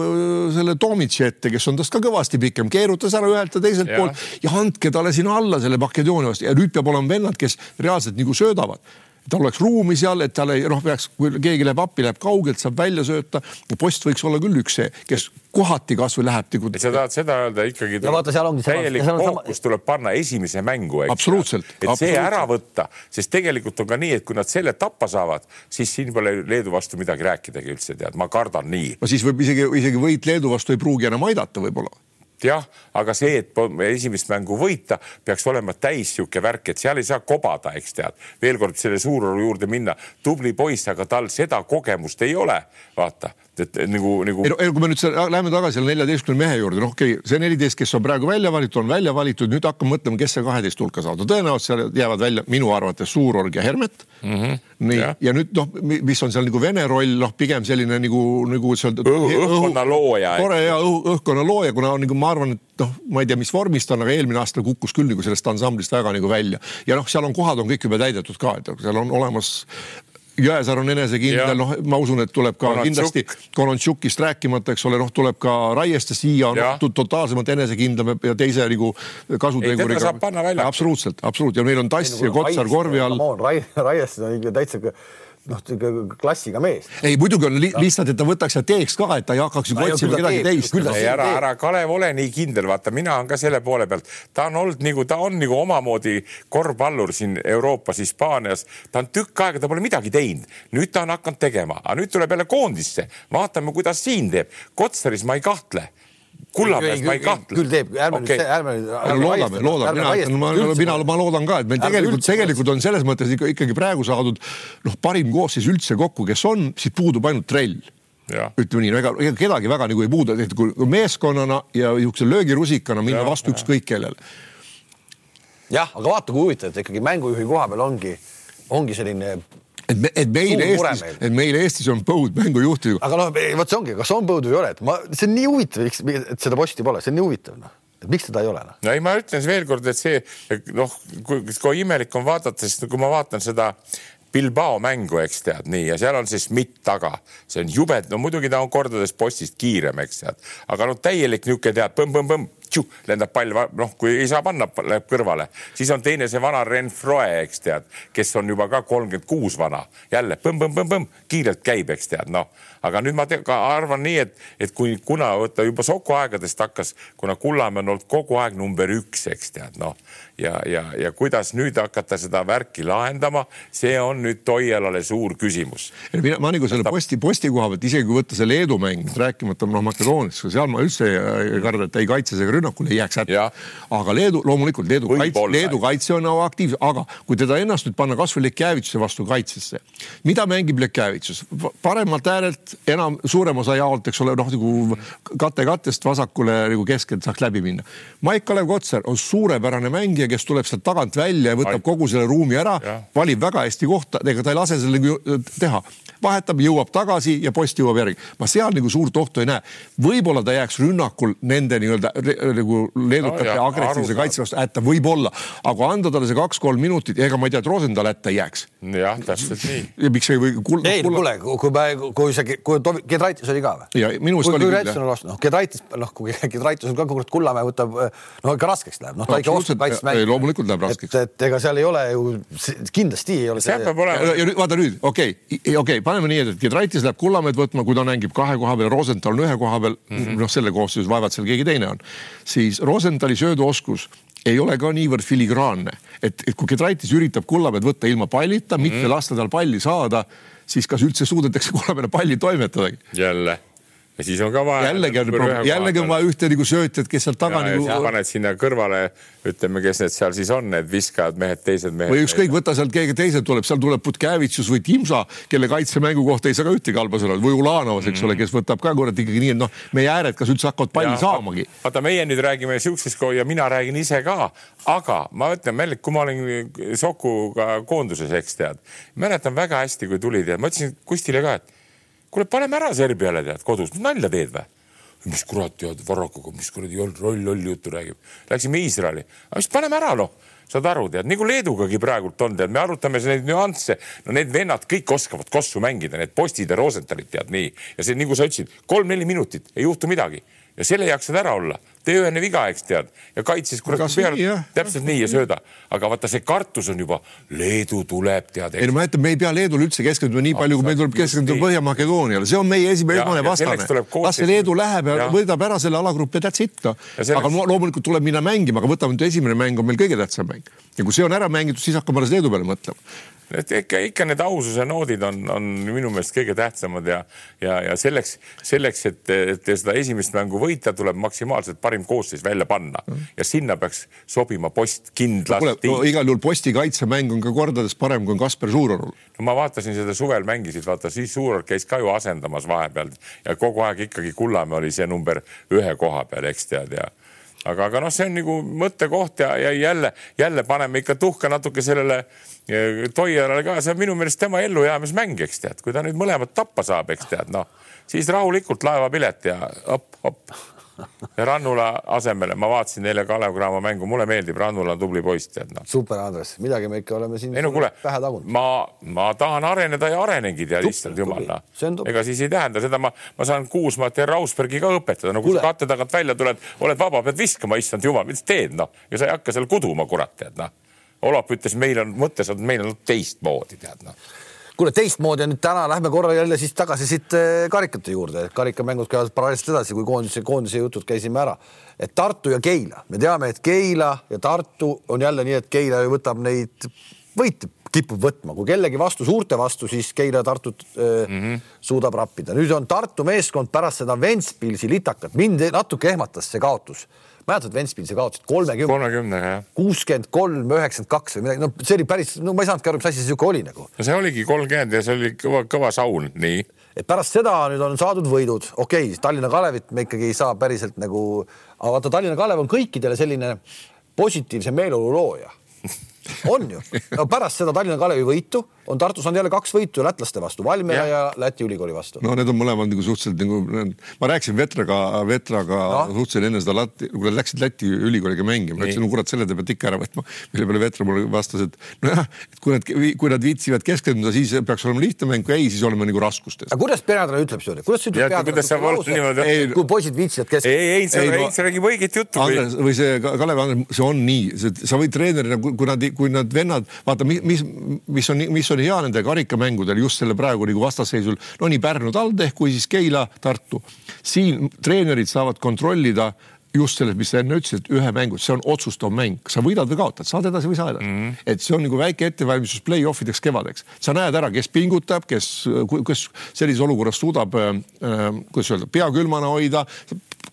selle Tomitši ette, kes on tast ka kõvasti pikem, keerutas ära ühelt ja teiselt poolt ja andke talle sinna alla selle Makedoonia vastu. Ja nüüd peab olema vennad, kes reaalselt nagu söödavad tal oleks ruumi seal, et tal ei noh, peaks, kui keegi läheb appi, läheb kaugelt, saab välja sööta. post võiks olla küll üks see, kes kohati kasvõi läheb nagu. sa tahad seda öelda ikkagi. no vaata, seal ongi. täielik fookus tuleb panna esimese mängu. absoluutselt. et absoluutselt. see ära võtta, sest tegelikult on ka nii, et kui nad selle tappa saavad, siis siin pole Leedu vastu midagi rääkidagi üldse tead, ma kardan nii. no siis võib isegi, isegi võit Leedu vastu ei pruugi enam aidata võib-olla jah, aga see, et esimest mängu võita, peaks olema täis sihuke värk, et seal ei saa kobada, eks tead. veel kord selle Suuroru juurde minna, tubli poiss, aga tal seda kogemust ei ole, vaata et nagu, nagu. ei no, kui me nüüd läheme tagasi selle neljateistkümne mehe juurde, noh, okei okay,, see neliteist, kes on praegu välja valitud, on välja valitud, nüüd hakkame mõtlema, kes see kaheteist hulka saavad no,. tõenäoliselt seal jäävad välja minu arvates Suurorg ja Hermet mm. -hmm. nii, ja, nüüd noh, mis on seal nagu vene roll, noh, pigem selline nagu, nagu õh,. õhkkonna looja. tore ja õh, õhkkonna looja, kuna nagu ma arvan, et noh, ma ei tea, mis vormis ta on, aga eelmine aasta kukkus küll nagu sellest ansamblist väga nagu välja ja noh, seal on kohad on kõik juba täidetud ka, et seal on olemas Jõesaar on enesekindel, noh, ma usun, et tuleb ka Konantšuk. kindlasti Konontšukist rääkimata, eks ole, noh, tuleb ka Raieste siia on no, totaalsemalt enesekindlam ja teise nagu kasuteguriga. absoluutselt, absoluutselt ja meil on Tass ja Kotsar korvi all. Raieste on ikka täitsa noh, klassiga mees. ei, muidugi on li lihtsalt, et ta võtaks ja teeks ka, et ta ei hakkaks ju otsima kedagi teist. ei, ära, ära Kalev ole nii kindel, vaata, mina olen ka selle poole pealt, ta on olnud nagu, ta on nagu omamoodi korvpallur siin Euroopas, Hispaanias, ta on tükk aega, ta pole midagi teinud, nüüd ta on hakanud tegema, aga nüüd tuleb jälle koondisse, vaatame, kuidas siin teeb. Kotsaris ma ei kahtle Kullamäes ma ei kahtle. küll teeb, ärme okay. nüüd, ärme nüüd. loodame, loodame, mina, ma, mina, ma loodan ka, et meil tegelikult, tegelikult on selles mõttes ikka, ikkagi praegu saadud noh, parim koosseis üldse kokku, kes on, siis puudub ainult trell. ütleme nii, ega, ega kedagi väga nagu ei puudu, et kui meeskonnana ja niisuguse löögirusikana minna ja, vastu ükskõik kellele. jah, aga vaata, kui huvitav, et ikkagi mängujuhi koha peal ongi, ongi selline et me, et meil Eestis, et meil Eestis on põud mängujuhtidega. aga noh, vot see ongi, kas on põud või ei ole, et ma, see on nii huvitav, et seda posti pole, see on nii huvitav noh et miks teda ei ole noh? no ei, ma ütlen veel kord, et see noh, kui, kui imelik on vaadata, sest kui ma vaatan seda Bilbao mängu, eks tead nii, ja seal on see Schmidt taga, see on jube, no muidugi ta on kordades postist kiirem, eks tead, aga no täielik niisugune tead põmm-põmm-põmm lendab pall, noh, kui ei saa panna, läheb kõrvale, siis on teine see vana Renfroe, eks tead, kes on juba ka kolmkümmend kuus vana, jälle põmm-põmm-põmm-põmm, kiirelt käib, eks tead, noh, aga nüüd ma te, arvan nii, et, et kui, kuna võtta juba Soku aegadest hakkas, kuna Kullamäe on olnud kogu aeg number üks, eks tead, noh ja, ja, ja kuidas nüüd hakata seda värki lahendama, see on nüüd Toialale suur küsimus. mina, ma nagu selle posti, posti koha pealt, isegi kui võtta see Leedu mäng, rääkimata noh, Makedooniast, seal ma üldse ei karda, et ei kaitses ega rünnakul ei jääks hätta. aga Leedu, loomulikult Leedu kaitse, Leedu kaitse on nagu aktiivne, aga kui teda ennast nüüd panna kasvõi Lekjävitsuse vastu kaitsesse, mida mängib Lekjävitsus? paremalt äärelt enam, suurem osa jaolt, eks ole, noh nagu kate kattest vasakule nagu keskelt saaks läbi minna. Maik-Kalev Kotsar on suurepärane mängija mängija, kes tuleb sealt tagant välja ja võtab Ai. kogu selle ruumi ära, valib väga hästi kohta, ega ta ei lase selle teha vahetab, jõuab tagasi ja post jõuab järgi. ma seal nagu suurt ohtu ei näe. võib-olla ta jääks rünnakul nende nii-öelda nagu leedukate no, agressiivse kaitse vastu hätta, võib-olla, aga anda talle see kaks-kolm minutit, ega ma ei tea, et Rosenthal hätta ei jääks. jah, täpselt nii. ja miks ei või kul,? ei, kuule, kui me, kui see, kui Gedraitis oli ka või? ja minu meelest oli küll. noh, Gedraitis, noh, kui Gedraitis on ka, kurat, Kullamäe võtab, no ikka raskeks läheb, noh, ta ikka oskab kaitset mängida. loomulikult läheb raskeks. et ega seal ei ole ju, kindlasti ei ole. seal peab olema. ja nüüd vaata nüüd, okei okay,, okei okay,, paneme nii, et Gedraitis läheb Kullamäed võtma, kui ta mängib kahe koha peal, Rosenthal on ühe koha peal mm -hmm., noh, selle koosseisus vaevalt seal keegi teine on, siis Rosenthali sööduoskus ei ole ka niivõrd filigraanne, et, et kui Gedraitis üritab Kullamäed võtta ilma pallita mm, -hmm. mitte lasta tal palli saada, siis kas üldse suudetakse Kullamäele palli toimetadagi? jälle ja siis on ka vaja. jällegi on, jällegi on vaja ühte nagu söötjat, kes sealt taga nagu. paned sinna kõrvale, ütleme, kes need seal siis on, need viskajad mehed, teised mehed. või ükskõik, võta sealt keegi teine tuleb, seal tuleb Putkevitsus või Timsa, kelle kaitsemängu kohta ei saa ka ühtegi halba sõna või Ulanovas, eks mm ole, kes võtab ka kurat ikkagi nii, et noh, meie ääred, kas üldse hakkavad palli ja, saamagi. vaata, meie nüüd räägime siuksest ja mina räägin ise ka, aga ma ütlen, Mellik, kui ma olin Sokuga koonduses, eks tead, mäletan väga hästi, kui tulid ja ma ütlesin Kustile ka, et kuule, paneme ära Serbiale tead kodus, nalja teed või? mis kurat tead, Varrakuga, mis kuradi roll lolli juttu räägib. Läksime Iisraeli, aga siis paneme ära noh, saad aru, tead nagu Leedugagi praegult on, tead, me arutame neid nüansse, no need vennad kõik oskavad kossu mängida, need postid ja Rosenthalid tead nii. Ja see nagu sa ütlesid, kolm-neli minutit ei juhtu midagi ja selle jaksad ära olla, tee ühene viga, eks tead, ja kaitses kurat peale, täpselt nii ja sööda. aga vaata, see kartus on juba, Leedu tuleb, tead. ei no ma ütlen, me ei pea Leedule üldse keskenduma nii palju, kui meil tuleb keskenduda Põhja-Makedooniale, see on meie esimene, esmane vastane. las see Leedu läheb ja, ja. võidab ära selle alagrupi ja that's it. No.. Selleks... aga loomulikult tuleb minna mängima, aga võtame nüüd esimene mäng on meil kõige tähtsam mäng. Ja kui see on ära mängitud, siis hakkame alles Leedu peale mõtlema et ikka, ikka need aususe noodid on, on minu meelest kõige tähtsamad ja, ja, ja selleks, selleks, et, et seda esimest mängu võita, tuleb maksimaalselt parim koosseis välja panna ja sinna peaks sobima post kindlasti no,. No, igal juhul posti kaitsemäng on ka kordades parem kui Kasper Suurorul. no ma vaatasin seda suvel mängisid, vaata siis Suuror käis ka ju asendamas vahepeal ja kogu aeg ikkagi Kullamäe oli see number ühe koha peal, eks tead ja aga, aga noh, see on nagu mõttekoht ja, ja jälle, jälle paneme ikka tuhka natuke sellele Toialale ka, see on minu meelest tema ellujäämismäng, eks tead, kui ta nüüd mõlemad tappa saab, eks tead, noh siis rahulikult laevapilet ja ja Rannula asemele, ma vaatasin eile Kalev Cramo mängu, mulle meeldib, Rannula on tubli poiss, tead noh. super, Andres, midagi me ikka oleme siin ei no kuule, ma, ma tahan areneda ja arenengi, tead, issand jumal, noh. ega siis ei tähenda seda, ma, ma saan Kuusmaat ja Rausbergi ka õpetada, no kui sa katte tagant välja tuled, oled vaba, pead viskama, issand jumal, mis teed, noh, ja sa ei hakka seal kuduma, kurat, tead, noh. Olap ütles, meil on mõttes, meil on teistmoodi, tead, noh kuule, teistmoodi on nüüd täna, lähme korra jälle siis tagasi siit eh, karikate juurde, karikamängud käivad paralleelselt edasi, kui koondise, koondise jutud käisime ära. et Tartu ja Keila, me teame, et Keila ja Tartu on jälle nii, et Keila ju võtab neid võite kipub võtma, kui kellegi vastu, suurte vastu, siis Keila Tartut mm -hmm. suudab rappida. nüüd on Tartu meeskond pärast seda Ventspilsi litakat, mind natuke ehmatas see kaotus mäletad, Ventspilsi kaotasid kolmekümne. kolmekümnega jah. kuuskümmend kolm, üheksakümmend kaks või midagi, no see oli päris, no ma ei saanudki aru, mis asi see sihuke oli nagu. no see oligi kolmkümmend ja see oli kõva, kõva saun, nii. et pärast seda nüüd on saadud võidud, okei okay,, Tallinna Kalevit me ikkagi ei saa päriselt nagu, aga vaata, Tallinna Kalev on kõikidele selline positiivse meeleolu looja on ju, no pärast seda Tallinna Kalevi võitu on Tartu saanud jälle kaks võitu lätlaste vastu, Valmiera ja. ja Läti ülikooli vastu. no need on mõlemad nagu suhteliselt nagu, ma rääkisin Vetraga, Vetraga no. suhteliselt enne seda Läti, kui nad läksid Läti ülikooliga mängima, ma ütlesin, no kurat, selle te peate ikka ära võtma. mille peale Vetra mulle vastas, et nojah, et kui nad, kui nad viitsivad keskenduda, siis peaks olema lihtne mäng, kui ei, siis oleme nagu raskustes. aga kuidas peatreener ütleb seda, kuidas ütleb peatreener? kui poisid viitsivad keskenduda. ei, ei, ei, see räägib õiget juttu. või see Kalev Andres, see on nii, sa võid treenerina, kui nad, kui nad vennad, vaata, mis, mis on, mis oli hea nende karikamängudel just selle praegu nagu vastasseisul, no nii Pärnu TalTech kui siis Keila, Tartu. siin treenerid saavad kontrollida just selles, mis sa enne ütlesid, ühe mängu, see on otsustav mäng, sa võidad või kaotad, saad edasi või ei saa edasi mm. -hmm. et see on nagu väike ettevalmistus play-off ideks kevadeks, sa näed ära, kes pingutab, kes, kes sellises olukorras suudab äh,, kuidas öelda, pea külmana hoida,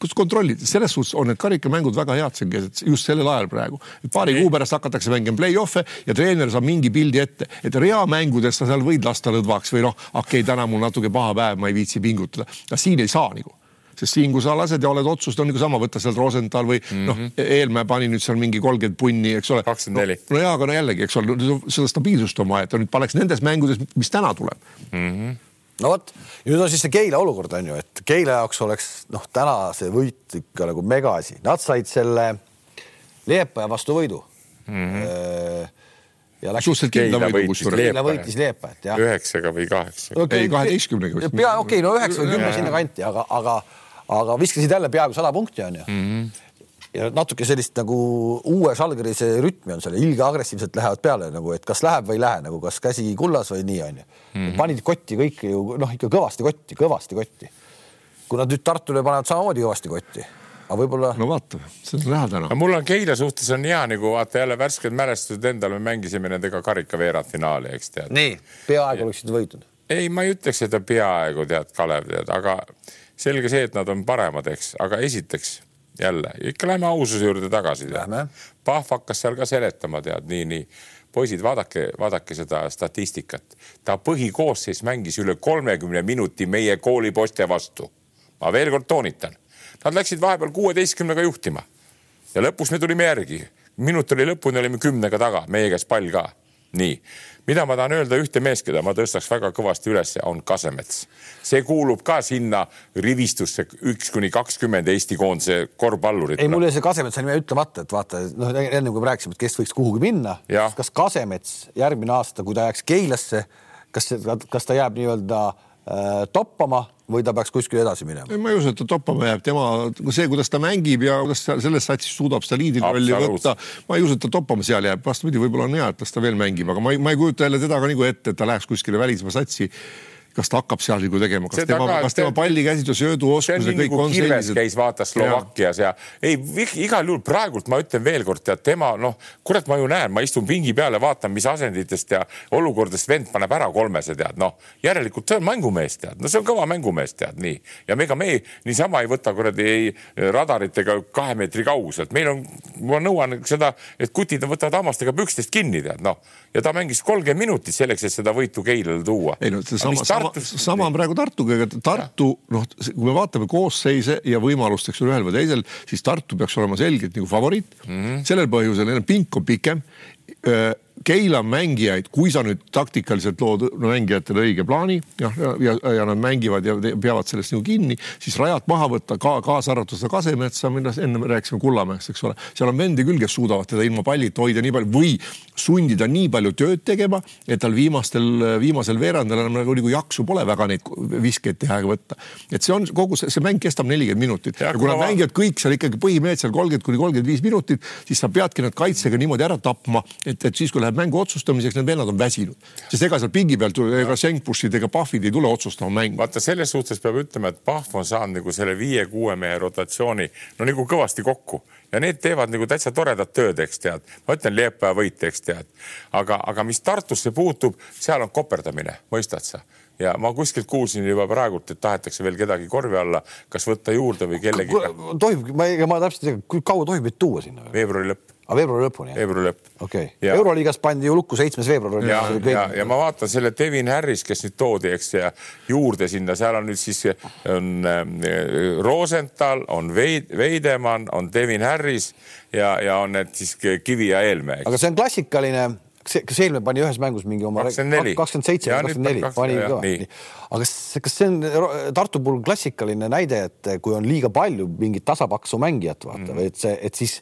kus kontrollid, selles suhtes on need karikamängud väga head siin keset, just sellel ajal praegu. paari kuu pärast hakatakse mängima play-off'e ja treener saab mingi pildi ette, et reamängudes sa seal võid lasta lõdvaks või noh, okei okay,, täna mul natuke paha päev, ma ei viitsi pingutada, aga siin ei saa nagu sest siin, kui sa lased ja oled otsust, on nagu sama, võtta sealt Rosenthal või mm -hmm. noh, Eelmäe pani nüüd seal mingi kolmkümmend punni, eks ole. kakskümmend neli. no jaa, aga no jällegi, eks ole, seda stabiilsust on vaja, et ta nüüd paneks nendes mängudes, mis täna tuleb mm. -hmm no vot, nüüd on siis see Keila olukord on ju, et Keila jaoks oleks noh, täna see võit ikka nagu megaasi, nad said selle Liepaja vastu võidu mm. -hmm. ja läks. suhteliselt kindla võidu kusjuures. Keila võitis Liepajat jah. üheksaga või kaheksaga okay,. ei, kaheteistkümnega vist. pea okei okay,, no üheksa või kümme sinnakanti, aga, aga, aga viskasid jälle peaaegu sada punkti on ju mm. -hmm ja natuke sellist nagu uue Žalgirise rütmi on seal, ilge agressiivselt lähevad peale nagu, et kas läheb või ei lähe nagu, kas käsi kullas või nii onju mm. -hmm. panid kotti kõik ju noh, ikka kõvasti kotti, kõvasti kotti. kui nad nüüd Tartule panevad samamoodi kõvasti kotti, aga võib-olla. no vaata, see on näha täna. mul on Keila suhtes on hea nagu vaata jälle värsked mälestused endal, me mängisime nendega karika veerandfinaali, eks tead. nii, peaaegu oleksid võitnud. ei, ma ei ütleks, et peaaegu tead, Kalev tead, aga selge see, et nad on paremad, eks, aga esiteks jälle ikka lähme aususe juurde tagasi. Pahv hakkas seal ka seletama, tead nii, nii poisid, vaadake, vaadake seda statistikat. ta põhikoosseis mängis üle kolmekümne minuti meie koolipoiste vastu. ma veel kord toonitan, nad läksid vahepeal kuueteistkümnega juhtima ja lõpus me tulime järgi. minut oli lõpuni, olime kümnega taga, meie käes pall ka. Nii mida ma tahan öelda, ühte meest, keda ma tõstaks väga kõvasti üles, on Kasemets. see kuulub ka sinna rivistusse üks kuni kakskümmend Eesti koondise korvpallurit. ei, mul jäi see Kasemets nime ütlemata, et vaata, noh, enne kui me rääkisime, et kes võiks kuhugi minna, kas Kasemets järgmine aasta, kui ta jääks Keilasse, kas, kas ta jääb nii-öelda äh, toppama või ta peaks kuskile edasi minema? ma ei usu, et ta toppama jääb, tema, see, kuidas ta mängib ja kuidas ta selles satsis suudab seda liidrirolli võtta, ma ei usu, et ta toppama seal jääb, vastupidi, võib-olla on hea, et las ta veel mängib, aga ma ei, ma ei kujuta jälle teda ka nagu ette, et ta läheks kuskile välismaa satsi kas ta hakkab seal nagu tegema, kas tema, kas tema pallikäsitlus, sööduoskus ja kõik on sellised. käis vaatas Slovakkias ja, ja ei, igal juhul praegult ma ütlen veelkord, tead tema noh, kurat, ma ju näen, ma istun pingi peal ja vaatan, mis asenditest ja olukordadest vend paneb ära kolmese, tead noh, järelikult see on mängumees, tead, no see on kõva mängumees, tead nii. ja ega me niisama ei võta kuradi ei radaritega kahe meetri kauguselt, meil on, ma nõuan seda, et kutid võtavad hammastega pükstest kinni, tead noh, ja ta mängis kolmkümmend minutit selleks, et seda võitu Keilale tuua. ei no seesama sama, sama on praegu Tartuga, ega Tartu noh, kui me vaatame koosseise ja võimalust, eks ole, ühel või teisel, siis Tartu peaks olema selgelt nagu favoriit mm. -hmm. sellel põhjusel, neil on pink on pikem Keila mängijaid, kui sa nüüd taktikaliselt lood mängijatele õige plaani ja, ja, ja nad mängivad ja peavad sellest nagu kinni, siis rajad maha võtta ka kaasa arvatud seda Kasemetsa, millest enne rääkisime Kullamäest, eks ole, seal on vendi küll, kes suudavad teda ilma pallita hoida nii palju või sundida nii palju tööd tegema, et tal viimastel, viimasel veerandil enam nagu, nagu jaksu pole väga neid viskeid teha ja võtta. et see on kogu see, see mäng kestab nelikümmend minutit ja, ja kui nad mängivad kõik seal ikkagi põhimehed seal kolmkümmend kuni kolmkümmend viis minutit, siis sa peadki nad kaitsega niimoodi ära tapma, et, et siis, kui läheb mängu otsustamiseks, need vennad on väsinud, sest ega seal pingi pealt ega Senkbushid ega Pahvid ei tule otsustama mängu. vaata, selles suhtes peab ütlema, et Pahv on saanud nagu selle viie-kuue mehe rotatsiooni no nagu kõvasti kokku ja need teevad nagu täitsa toredat tööd, eks tead. ma ütlen Liepaja võit, eks tead. aga, aga mis Tartusse puutub, seal on koperdamine, mõistad sa? ja ma kuskilt kuulsin juba praegult, et tahetakse veel kedagi korvi alla, kas võtta juurde või kellegi. tohib, ma, ma täpselt ei tea, kui kaua tohib meid tuua sinna? veebruari lõpp aga veebruari lõpuni? veebruari lõpp. okei okay., Euroliigas pandi ju lukku seitsmes veebruar. ja, ja, ja ma vaatan selle Devin Harris, kes nüüd toodi, eks ja juurde sinna, seal on nüüd siis on äh, Rosenthal, on Veid, Veidemann, on Devin Harris ja, ja on need siis Kivi ja Eelmäe. aga see on klassikaline kas, kas Eelmäe pani ühes mängus mingi oma kakskümmend seitse või kakskümmend neli, pani kõva. aga kas, kas see on Tartu puhul klassikaline näide, et kui on liiga palju mingit tasapaksu mängijat, vaata mm., et see, et siis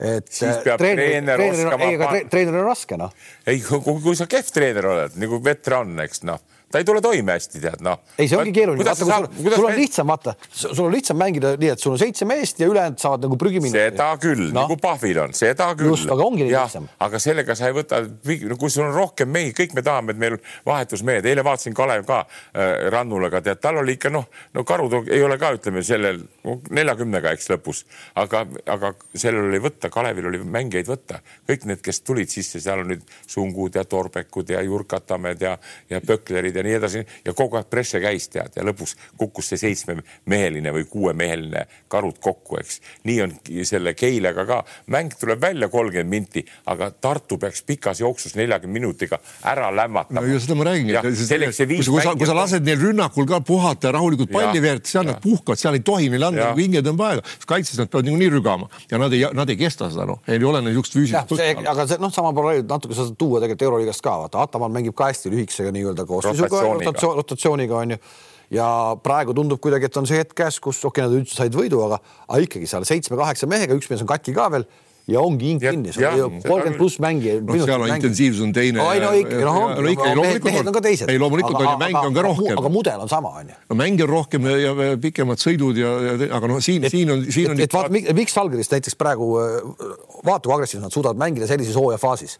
et siis peab treener, treener oskama. ei, aga treeneril on raske, noh. ei, kui sa kehv treener oled nagu veteran, eks noh ta ei tule toime hästi, tead noh. ei, see ongi keeruline, vaata, sul, sul, sul on lihtsam, vaata, sul on lihtsam mängida nii, et sul on seitse meest ja ülejäänud saavad nagu prügiminuti. seda küll no., nagu Pahvil on, seda küll. just, aga ongi ja, lihtsam. aga sellega sa ei võta, kui sul on rohkem mehi, kõik me tahame, et meil vahetusmehed, eile vaatasin Kalev ka äh, Rannulaga, tead, tal oli ikka noh, no karud ei ole ka, ütleme sellel neljakümnega, eks lõpus, aga, aga sellel oli võtta, Kalevil oli mängijaid võtta, kõik need, kes tulid sisse, seal on nüüd Sungud ja Torbekud ja Jurkatamed ja, ja Pöklerid ja nii edasi ja kogu aeg presse käis tead ja lõpus kukkus see seitsmemeheline või kuuemeheline karud kokku, eks. nii on selle Keilaga ka, mäng tuleb välja kolmkümmend minti, aga Tartu peaks pikas jooksus neljakümne minutiga ära lämmatama no,. seda ma räägingi. kui sa, kui sa lased neil rünnakul ka puhata ja rahulikult palli veereta, seal nad puhkavad, seal ei tohi neil anda nagu hingetõmbe aega, sest kaitses nad peavad niikuinii rügama ja nad ei, nad ei kesta seda noh, neil ei ole neil niisugust füüsilist. aga see noh, sama paralleeli natuke sa saad tuua tegelikult Euroliigast ka vaata, Ataman mängib ka hästi lühikesega nii-öelda koosseisuga rotatsiooniga, rotatsiooniga on ju ja praegu tundub kuidagi, et on see hetk käes, kus okei okay,, nad üldse said võidu, aga, aga ikkagi seal seitsme-kaheksa mehega, üks mees on katki ka veel ja ongi hing kinni, kolmkümmend pluss mängijaid. noh, seal on intensiivsus on teine. ei no ikka, noh mehed on ka teised. ei, loomulikult on ju, mänge on ka rohkem. aga mudel on sama, on ju. no mänge on rohkem ja pikemad sõidud ja, ja aga noh, siin, siin on, siin on. et vaata, miks Salgerist näiteks praegu vaata, kui agressiivselt nad suudavad mängida sellises hooajafaasis.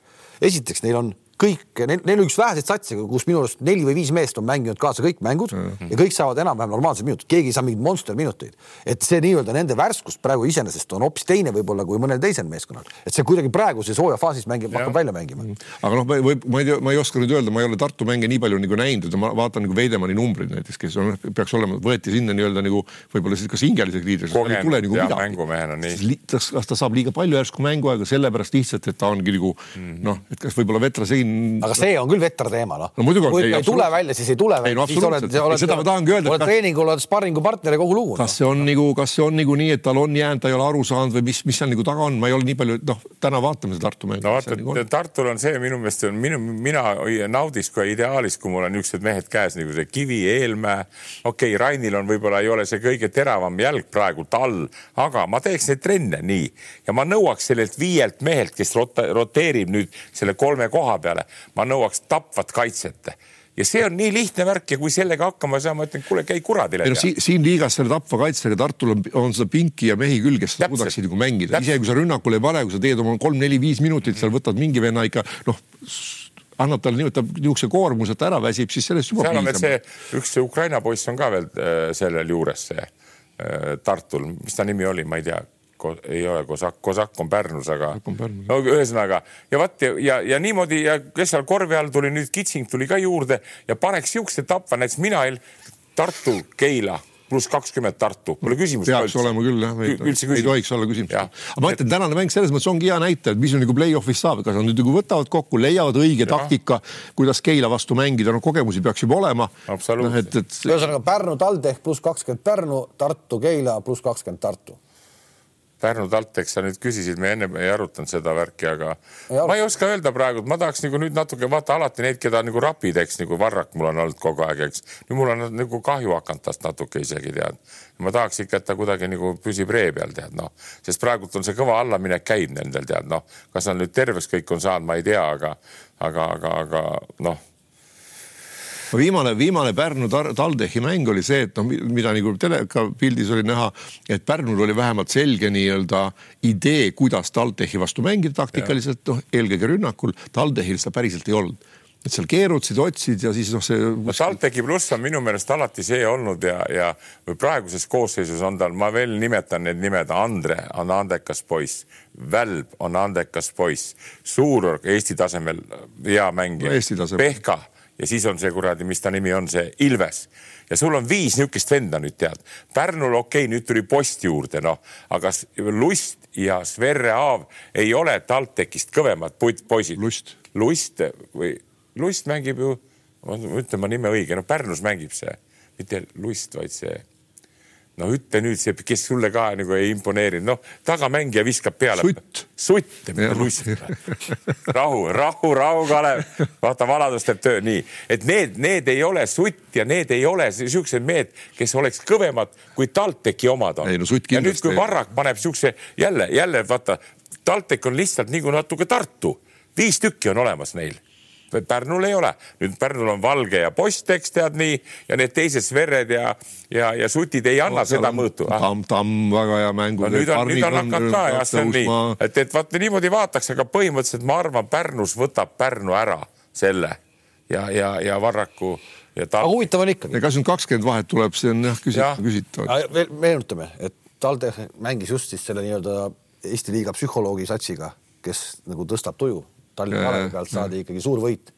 esiteks, neil on kõik, neil on üks väheseid satse, kus minu arust neli või viis meest on mänginud kaasa kõik mängud mm -hmm. ja kõik saavad enam-vähem normaalsed minutid, keegi ei saa mingeid monster minuteid. et see nii-öelda nende värskus praegu iseenesest on hoopis teine võib-olla kui mõnel teisel meeskonnal, et see kuidagi praeguses hooajafaasis mängib, hakkab välja mängima. -hmm. aga noh, või ma ei tea, ma ei oska nüüd öelda, ma ei ole Tartu mänge nii palju nagu näinud, ma vaatan nagu Veidemanni numbrid näiteks, kes on, peaks olema, võeti sinna nii-öelda nagu võib-olla siis kas hingeliseks liidriks, ei tule nagu midagi. kas ta saab liiga palju järsku mänguaega sellepärast lihtsalt, et ta ongi nagu mm -hmm. noh, et kas võib-olla Vetra Sein. Aga see on küll Vetra teema, noh no muidugi kui ei, ei tule välja, siis ei tule välja. No, siis oled, oled, seda ma tahangi öelda. oled treeningul, oled sparringupartner ja kogu lugu. kas see on nagu, kas see on nagu nii, et tal on jäänud, ta ei ole aru saanud või mis, mis seal nagu taga on, ma ei ole nii palju, noh, täna vaatame seda Tartu mängu. no vaata, nagu Tartul on see minu meelest on minu, mina naudiks ka ideaalis, kui mul on niisugused mehed käes nagu see Kivi, Eelmäe. okei okay,, Rainil on võib-olla ei ole see kõige teravam jalg praegult all, aga ma teeks neid trenne nii ja ma nõuaks sellelt viielt mehelt, kes rota, roteerib nüüd selle kolme koha peale, ma nõuaks tapvat kaitset ja see on nii lihtne värk ja kui sellega hakkama ei saa, ma ütlen, kuule, käi kuradile. No, siin, siin liigas selle tapva kaitsega Tartul on, on seda pinki ja mehi küll, kes suudaksid nagu mängida, isegi kui sa rünnakule ei pane, kui sa teed oma kolm-neli-viis minutit seal, võtad mingi venna ikka noh annab talle niimoodi niisuguse koormuse, et ära väsib, siis sellest juba veel see, üks see Ukraina poiss on ka veel äh, sellel juures, see äh, Tartul, mis ta nimi oli, ma ei tea ei ole Kosak, Kosak on Pärnus, aga no ühesõnaga ja vot ja, ja, ja niimoodi ja kes seal korvi all tuli, nüüd Kitsing tuli ka juurde ja paneks siukse tapva, näiteks mina Tartu, Keila pluss kakskümmend Tartu, pole küsimust. peaks olema küll jah, ei tohiks olla küsimust. aga ma ütlen, tänane mäng selles mõttes ongi hea näitaja, et mis nagu play-off'is saab, kas nad nüüd nagu võtavad kokku, leiavad õige ja. taktika, kuidas Keila vastu mängida, no kogemusi peaks juba olema. et, et. ühesõnaga Pärnu, TalTech pluss kakskümmend Pärnu, Tartu, Keila pluss kakskümmend Tartu Pärnu TalTech, sa nüüd küsisid, me enne ei arutanud seda värki, aga ei ma ei oska öelda praegu, ma tahaks nagu nüüd natuke vaata alati neid, keda nagu rapid, eks nagu Varrak mul on olnud kogu aeg, eks. nüüd mul on nagu kahju hakanud tast natuke isegi tead. ma tahaks ikka, et ta kuidagi nagu püsib ree peal tead noh, sest praegult on see kõva allaminek käib nendel tead noh, kas nad nüüd terveks kõik on saanud, ma ei tea, aga, aga, aga, aga noh viimane, viimane Pärnu TalTechi mäng oli see, et noh, mida nagu teleka pildis oli näha, et Pärnul oli vähemalt selge nii-öelda idee, kuidas TalTechi vastu mängida taktikaliselt, noh eelkõige rünnakul. TalTechil seda päriselt ei olnud et seal keerutasid, otsid ja siis noh, see no,. TalTechi pluss on minu meelest alati see olnud ja, ja praeguses koosseisus on tal, ma veel nimetan need nimed, Andre on andekas poiss, Välb on andekas poiss, Suurorg Eesti tasemel hea mängija no,, Pehka ja siis on see kuradi, mis ta nimi on, see Ilves ja sul on viis niisugust venda nüüd tead. Pärnul okei okay,, nüüd tuli post juurde, noh, aga Lust ja Sverre Aav ei ole TalTechist kõvemad poisid. Lust. Lust või Lust mängib ju, ütlen ma nime õige, no Pärnus mängib see, mitte Lust, vaid see no ütle nüüd see, kes sulle ka nagu ei imponeerinud, noh, tagamängija viskab peale. sutt. sutt, rahu, rahu, rahu, Kalev. vaata, vanadus teeb töö nii, et need, need ei ole sutt ja need ei ole siuksed mehed, kes oleks kõvemad, kui TalTechi omad on. No, ja nüüd, kui Varrak paneb siukse jälle, jälle vaata, TalTech on lihtsalt nagu natuke Tartu, viis tükki on olemas neil Pärnul ei ole, nüüd Pärnul on Valge ja Post-Eks tead nii ja need teised Svered ja, ja, ja Sutid ei anna no, seda mõõtu. Ah. Tamm, Tamm väga hea mäng no,. nüüd on, nüüd on hakanud ka jah, see on nii, et, et vaata niimoodi vaataks, aga põhimõtteliselt ma arvan, Pärnus võtab Pärnu ära selle ja, ja, ja Varraku ja ta.... aga huvitav on ikkagi. kas nüüd kakskümmend vahet tuleb, see on jah küsitav, küsitav. veel meenutame, et TalTech mängis just siis selle nii-öelda Eesti liiga psühholoogi satsiga, kes nagu tõstab tuju Tallinna Kalevi pealt saadi ikkagi suur võit.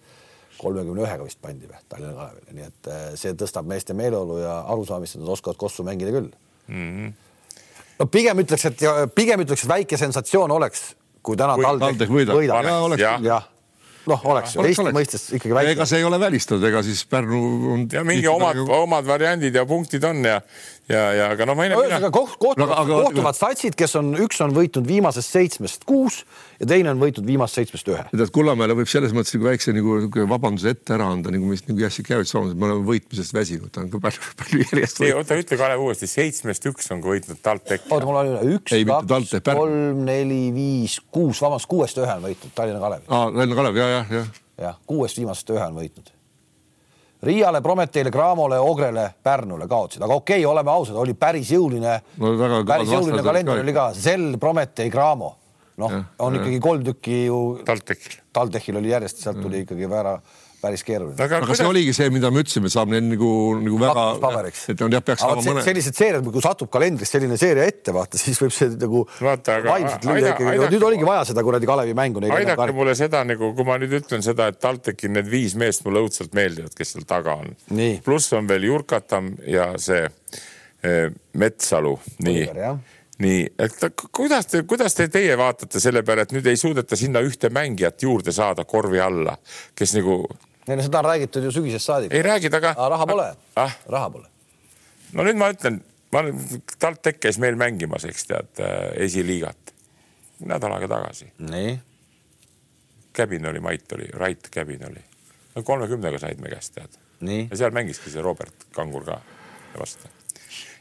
kolmekümne ühega vist pandi või Tallinna Kalevile, nii et eh, see tõstab meeste meeleolu ja arusaamist, et nad oskavad kossu mängida küll mm. -hmm. no pigem ütleks, et pigem ütleks, et väike sensatsioon oleks, kui täna TalTech võidab. jah, noh, oleks ju Eesti oleks. mõistes ikkagi väike. ega see ei ole välistatud, ega siis Pärnu on. ja mingi omad omad variandid ja punktid on ja, ja, ja aga no ma ei no,. ühesõnaga koht, kohtuvad, aga, kohtuvad satsid, kes on, üks on võitnud viimasest seitsmest kuus ja teine on võitnud viimast seitsmest ühe. tead, Kullamäele võib selles mõttes nagu väikse nagu vabanduse ette ära anda, nagu mis nagu Jassik Järvits soovis, me oleme võitmisest väsinud, ta on ka palju, palju järjest. ei oota, ütle Kalev uuesti, seitsmest üks on võitnud TalTech. oota, mul on üle üks, kaks, kolm, neli, viis, kuus, vabandust, kuuest ühe on võitnud Tallinna Kalev. aa, Tallinna Kalev ja, jah, jah jah, kuuest viimasest ühe on võitnud. Riiale, Prometeile, Cramole, Ogrele, Pärnule kaotasid, aga okei okay,, oleme ausad, oli päris jõuline no,, päris jõuline kalender oli ka Sel, Prometee, Cramo noh, on ikkagi kolm tükki ju. TalTechil. TalTechil oli järjest, sealt tuli ikkagi väga päris keeruline. aga, aga see oligi see, mida me ütlesime, saab neil nagu, nagu väga. et on jah, peaks saama mõne. sellised seeriad, kui satub kalendris selline seeria ette, vaata, siis võib see nagu. vaata, aga aida, aida, nüüd oligi vaja seda kuradi Kalevi mängu. aidake mulle seda nagu, kui ma nüüd ütlen seda, et TalTechil need viis meest mulle õudselt meeldivad, kes seal taga on. pluss on veel Jurkatam ja see eh, Metsalu, nii nii, et kuidas te, kuidas te teie vaatate selle peale, et nüüd ei suudeta sinna ühte mängijat juurde saada korvi alla, kes nagu ei no seda on räägitud ju sügisest saadik. ei räägid, aga. raha pole ah., raha pole. no nüüd ma ütlen, ma TalTech käis meil mängimas, eks tead äh,, esiliigat nädal aega tagasi. nii. Käbin oli, Mait oli, Rait Käbin oli. no kolmekümnega said me käest tead. ja seal mängiski see Robert Kangur ka vastu.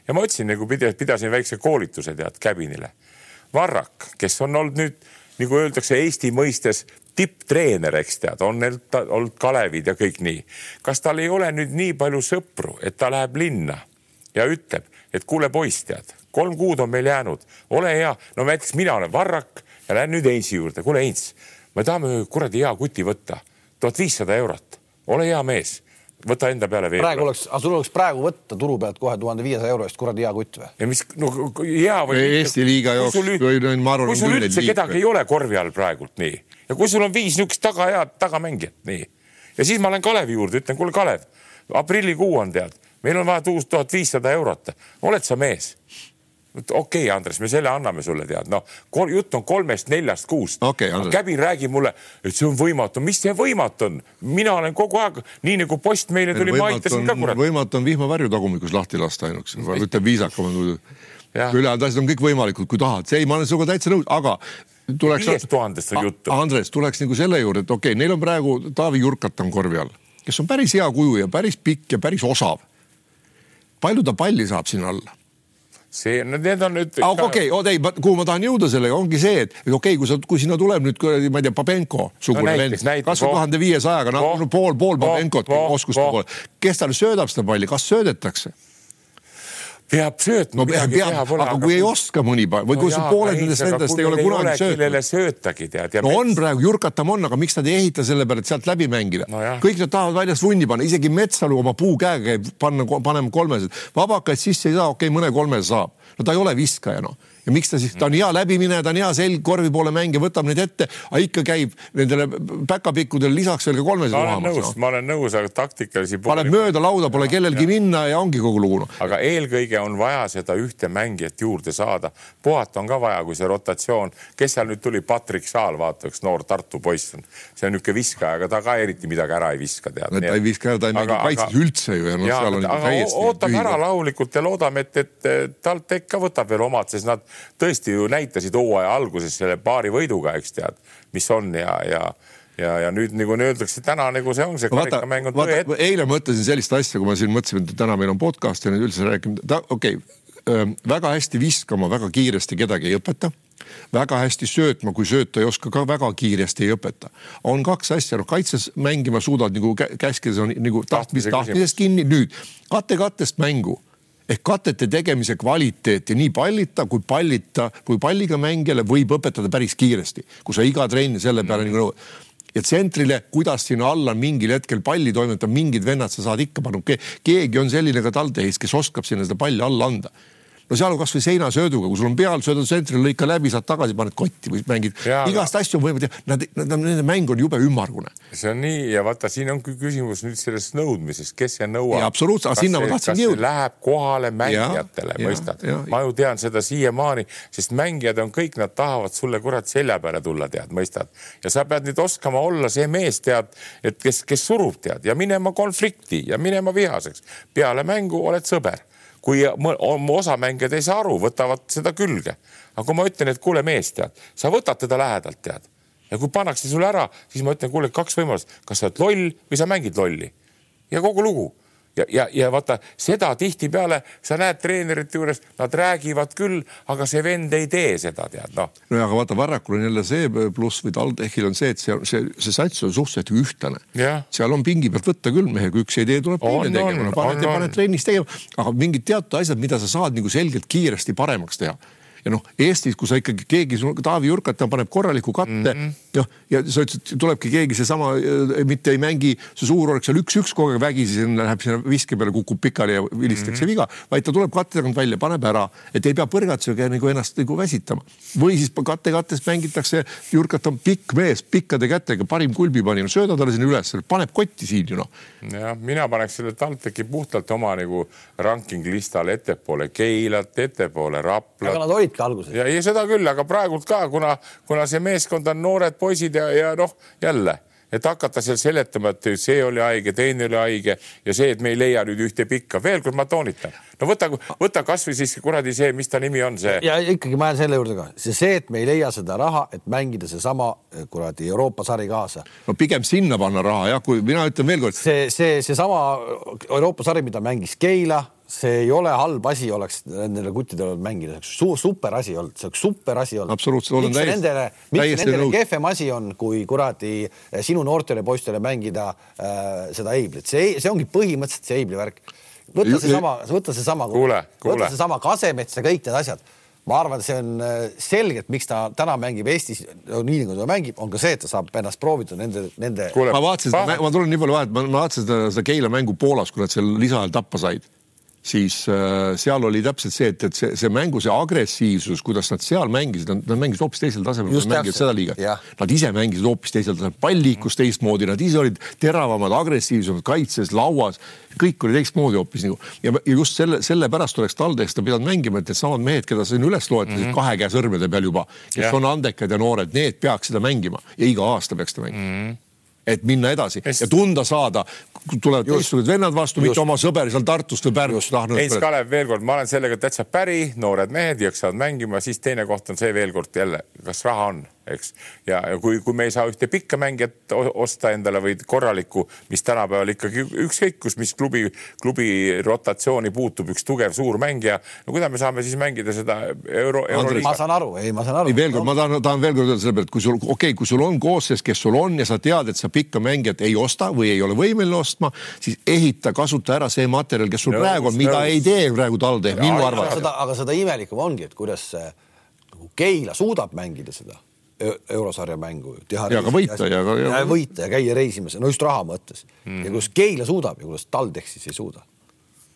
ja ma ütlesin nagu pidasin väikse koolituse tead Käbinile. Varrak, kes on olnud nüüd nagu öeldakse Eesti mõistes tipptreener, eks tead, on neil olnud Kalevid ja kõik nii. kas tal ei ole nüüd nii palju sõpru, et ta läheb linna ja ütleb, et kuule poiss, tead, kolm kuud on meil jäänud, ole hea, no näiteks mina olen Varrak ja lähen nüüd Heinzi juurde, kuule Heinz, me tahame kuradi hea kuti võtta, tuhat viissada eurot, ole hea mees võta enda peale veel. praegu oleks, aga sul oleks praegu võtta turu pealt kohe tuhande viiesaja euro eest kuradi hea kutt või? ja mis, no hea või? Eesti liiga jooksul, ma arvan. kui sul üldse kedagi ei ole korvi all praegult nii ja kui sul on viis niisugust taga head tagamängijat, nii. ja siis ma lähen Kalevi juurde, ütlen, kuule Kalev, aprillikuu on tead, meil on vaja tuus tuhat viissada eurot, oled sa mees? okei okay,, Andres, me selle anname sulle tead, noh, jutt on kolmest-neljast kuust. Okay,. Käbi räägib mulle, et see on võimatu, mis see võimatu on, mina olen kogu aeg nii nagu post meile tuli, ma aitasin ka kurat. võimatu on vihmavarju tagumikus lahti lasta ainuüksi, ütleb viisakam ülejäänud asjad on kõik võimalikud, kui tahad, see ei, ma olen sinuga täitsa nõus, aga tuleks. viiest tuhandest on juttu. Andres, tuleks nagu selle juurde, et okei okay,, neil on praegu Taavi Jurkat on korvi all, kes on päris hea kuju ja päris pikk ja päris osav. palju ta palli saab sinna alla? see, need on nüüd. aga okei okay,, oot ei, kuhu ma tahan jõuda sellega, ongi see, et okei okay,, kui sa, kui sinna tuleb nüüd kuradi, ma ei tea, Pabenko sugune no, vend, kasvõi tuhande viiesajaga, noh pool, pool Pabenkot oskuste poole, kes talle söödab seda palli, kas söödetakse? Peab söötma. no peab, peab, aga, aga kui ei oska mõni päev või no kui sul pooled nendest nendest ei ole kunagi söötnud. kellele söötagi tead. no on praegu, Jurkatam on, aga miks nad ei ehita selle peale, et sealt läbi mängida no? kõik nad tahavad väljas vunni panna, isegi Metsalu oma puukäega käib panna, panema kolmesed. vabakaid sisse ei saa, okei okay,, mõne kolmese saab. no ta ei ole viskaja noh ja miks ta siis, ta on hea läbimineja, ta on hea selg korvi poole mängija, võtab neid ette, aga ikka käib nendele päkapikkudele lisaks veel ka kolmesed uhamas. No. ma olen nõus, aga taktikalisi. paneb mööda lauda, pole kellelgi minna ja ongi kogu lugu no.. aga eelkõige on vaja seda ühte mängijat juurde saada. puhata on ka vaja, kui see rotatsioon, kes seal nüüd tuli, Patrik Saal, vaata üks noor Tartu poiss on, see on niisugune viskaja, aga ta ka eriti midagi ära ei viska, tead. ta ei viska ära, ta ei mängi kaitses üldse ju ja noh, seal on täiesti. ootame ära rahulikult ja loodame, et, et TalTech ka võtab veel omad, sest nad tõesti ju näitasid hooaja alguses selle paari võiduga, eks tead, mis on ja, ja ja, ja nüüd nagu öeldakse, täna nagu see on see karikamäng on tõe ette. eile mõtlesin sellist asja, kui ma siin mõtlesin, et täna meil on podcast ja nüüd üldse räägime, okei okay,, väga hästi viskama, väga kiiresti kedagi ei õpeta väga hästi söötma, kui sööta ei oska, ka väga kiiresti ei õpeta. on kaks asja, noh kaitses mängima suudad nagu käskides on nagu tahtmis, tahtmisest kinni, nüüd kate-kattest mängu ehk katete tegemise kvaliteeti nii pallita kui pallita, kui palliga mängijale võib õpetada päris kiiresti, kui sa iga trenni selle peale mm. nagu ja tsentrile, kuidas sinna alla mingil hetkel palli toimetab, mingid vennad sa saad ikka panna, keegi on selline ka TalTechis, kes oskab sinna seda palli alla anda no seal on kasvõi seinasööduga, kui sul on peal, söödad tsentrile, lõika läbi, saad tagasi, paned kotti või mängid. igast asju on võimalik teha, nad, nad, nende mäng on jube ümmargune. see on nii ja vaata, siin on küsimus nüüd sellest nõudmisest, kes see nõuab. absoluutselt, aga sinna ma tahtsingi jõuda. Läheb kohale mängijatele, mõistad? ma ju tean seda siiamaani, sest mängijad on kõik, nad tahavad sulle kurat selja peale tulla, tead, mõistad? ja sa pead nüüd oskama olla see mees, tead, et kes, kes surub, tead, ja minema konflikti ja minema vihaseks. peale mängu oled sõber kui osa mängijad ei saa aru, võtavad seda külge. aga kui ma ütlen, et kuule mees, tead, sa võtad teda lähedalt, tead. Ja kui pannakse sulle ära, siis ma ütlen, kuule, kaks võimalust, kas sa oled loll või sa mängid lolli. Ja kogu lugu ja, ja, ja vaata seda tihtipeale sa näed treenerite juures, nad räägivad küll, aga see vend ei tee seda, tead noh. no aga vaata, Varrakul on jälle see pluss või TalTechil on see, et see, see, see sats on suhteliselt ühtlane. seal on pingi pealt võtta küll mehe, kui üks idee tuleb teine tegema, paned, paned trennis tegema, aga mingid teatud asjad, mida sa saad nagu selgelt kiiresti paremaks teha ja noh, Eestis, kui sa ikkagi keegi, Taavi Jurkata paneb korraliku katte mm -hmm. noh, ja sa ütlesid, tulebki keegi seesama, äh, mitte ei mängi, see suur oleks seal üks-üks kogu aeg vägisi, sinna läheb sinna viske peale, kukub pikali ja vilistakse mm -hmm. viga, vaid ta tuleb katte tagant välja, paneb ära, et ei pea põrgatusega nagu ennast nagu väsitama. või siis katte kattest mängitakse, Jurkat on pikk mees, pikkade kätega, parim kulbipanija, sööda talle sinna üles, paneb kotti siin ju noh. jah, mina paneks selle TalTechi puhtalt oma nagu ranking listale ettepoole Keilat, ettepoole Raplat. aga nad olidki alguses. ja, ja seda küll, aga praegult ka, kuna, kuna see meeskond on noored poisid ja, ja noh, jälle et hakata seal seletama, et see oli haige, teine oli haige ja see, et me ei leia nüüd ühte pikka, veel kord ma toonitan, no võta, võta kasvõi siis kuradi see, mis ta nimi on, see. ja ikkagi ma jään selle juurde ka, see, see, et me ei leia seda raha, et mängida seesama kuradi Euroopa sari kaasa. no pigem sinna panna raha jah, kui mina ütlen veel kord. see, see, seesama Euroopa sari, mida mängis Keila see ei ole halb asi, oleks nendele kuttidele mängida, see oleks super asi olnud, see oleks super asi olnud. absoluutselt, olen täiesti. Nendele, miks nendele kehvem asi on, kui kuradi eh, sinu noortele poistele mängida äh, seda Eiblit, see, see ongi põhimõtteliselt see Eibli värk. võta seesama, võta seesama, võta seesama Kasemets ja kõik need asjad ma arvan, et see on eh, selgelt, miks ta täna mängib Eestis nii nagu ta mängib, on ka see, et ta saab ennast proovida nende, nende. ma vaatasin, ma tulen nii palju vahet, ma vaatasin seda, seda Keila mängu Poolas, kui nad seal lisaajal tappa said siis äh, seal oli täpselt see, et, et see, see mängu, see agressiivsus, kuidas nad seal mängisid, nad mängisid hoopis teisel tasemel, kui mängivad seda liigat. Nad ise mängisid hoopis teisel tasemel, pall liikus teistmoodi, nad ise olid teravamad, agressiivsemad kaitses, lauas, kõik oli teistmoodi hoopis nagu ja, ja just selle, sellepärast oleks TalTechis ta pidanud mängima, et needsamad mehed, keda sa siin üles loetlesid mm -hmm. kahe käe sõrmede peal juba, kes ja. on andekad ja noored, need peaks seda mängima ja iga aasta peaks ta mängima mm. -hmm et minna edasi Est... ja tunda saada, tulevad teistsugused vennad vastu, mitte oma sõber seal Tartust või Pärnust. Heinz Kalev, veel kord, ma olen sellega täitsa päri, noored mehed jaksavad mängima, siis teine koht on see veel kord jälle, kas raha on eks. ja, ja kui, kui me ei saa ühte pikka mängijat osta endale või korralikku, mis tänapäeval ikkagi ükskõik kus, mis klubi, klubi rotatsiooni puutub, üks tugev suur mängija. no kuidas me saame siis mängida seda euro, euro? ma saan aru, ei, ma saan aru. ei, veel kord, ma tahan, tahan veel kord öelda selle peale, et kui sul, okei okay,, kui sul on koosseis, kes sul on ja sa tead, et sa pikka mängijat ei osta või ei ole võimeline ostma, siis ehita, kasuta ära see materjal, kes sul no, praegu on, mida no, ei tee praegu TalTech minu arvates. aga seda imelikum ongi, et kuidas see nagu Keila suudab mängida seda eurosarja mängu. ja ka võita ja ka. ja võita ja käia reisimas, no just raha mõttes mm.. ja kuidas Keila suudab ja kuidas TalTech siis ei suuda.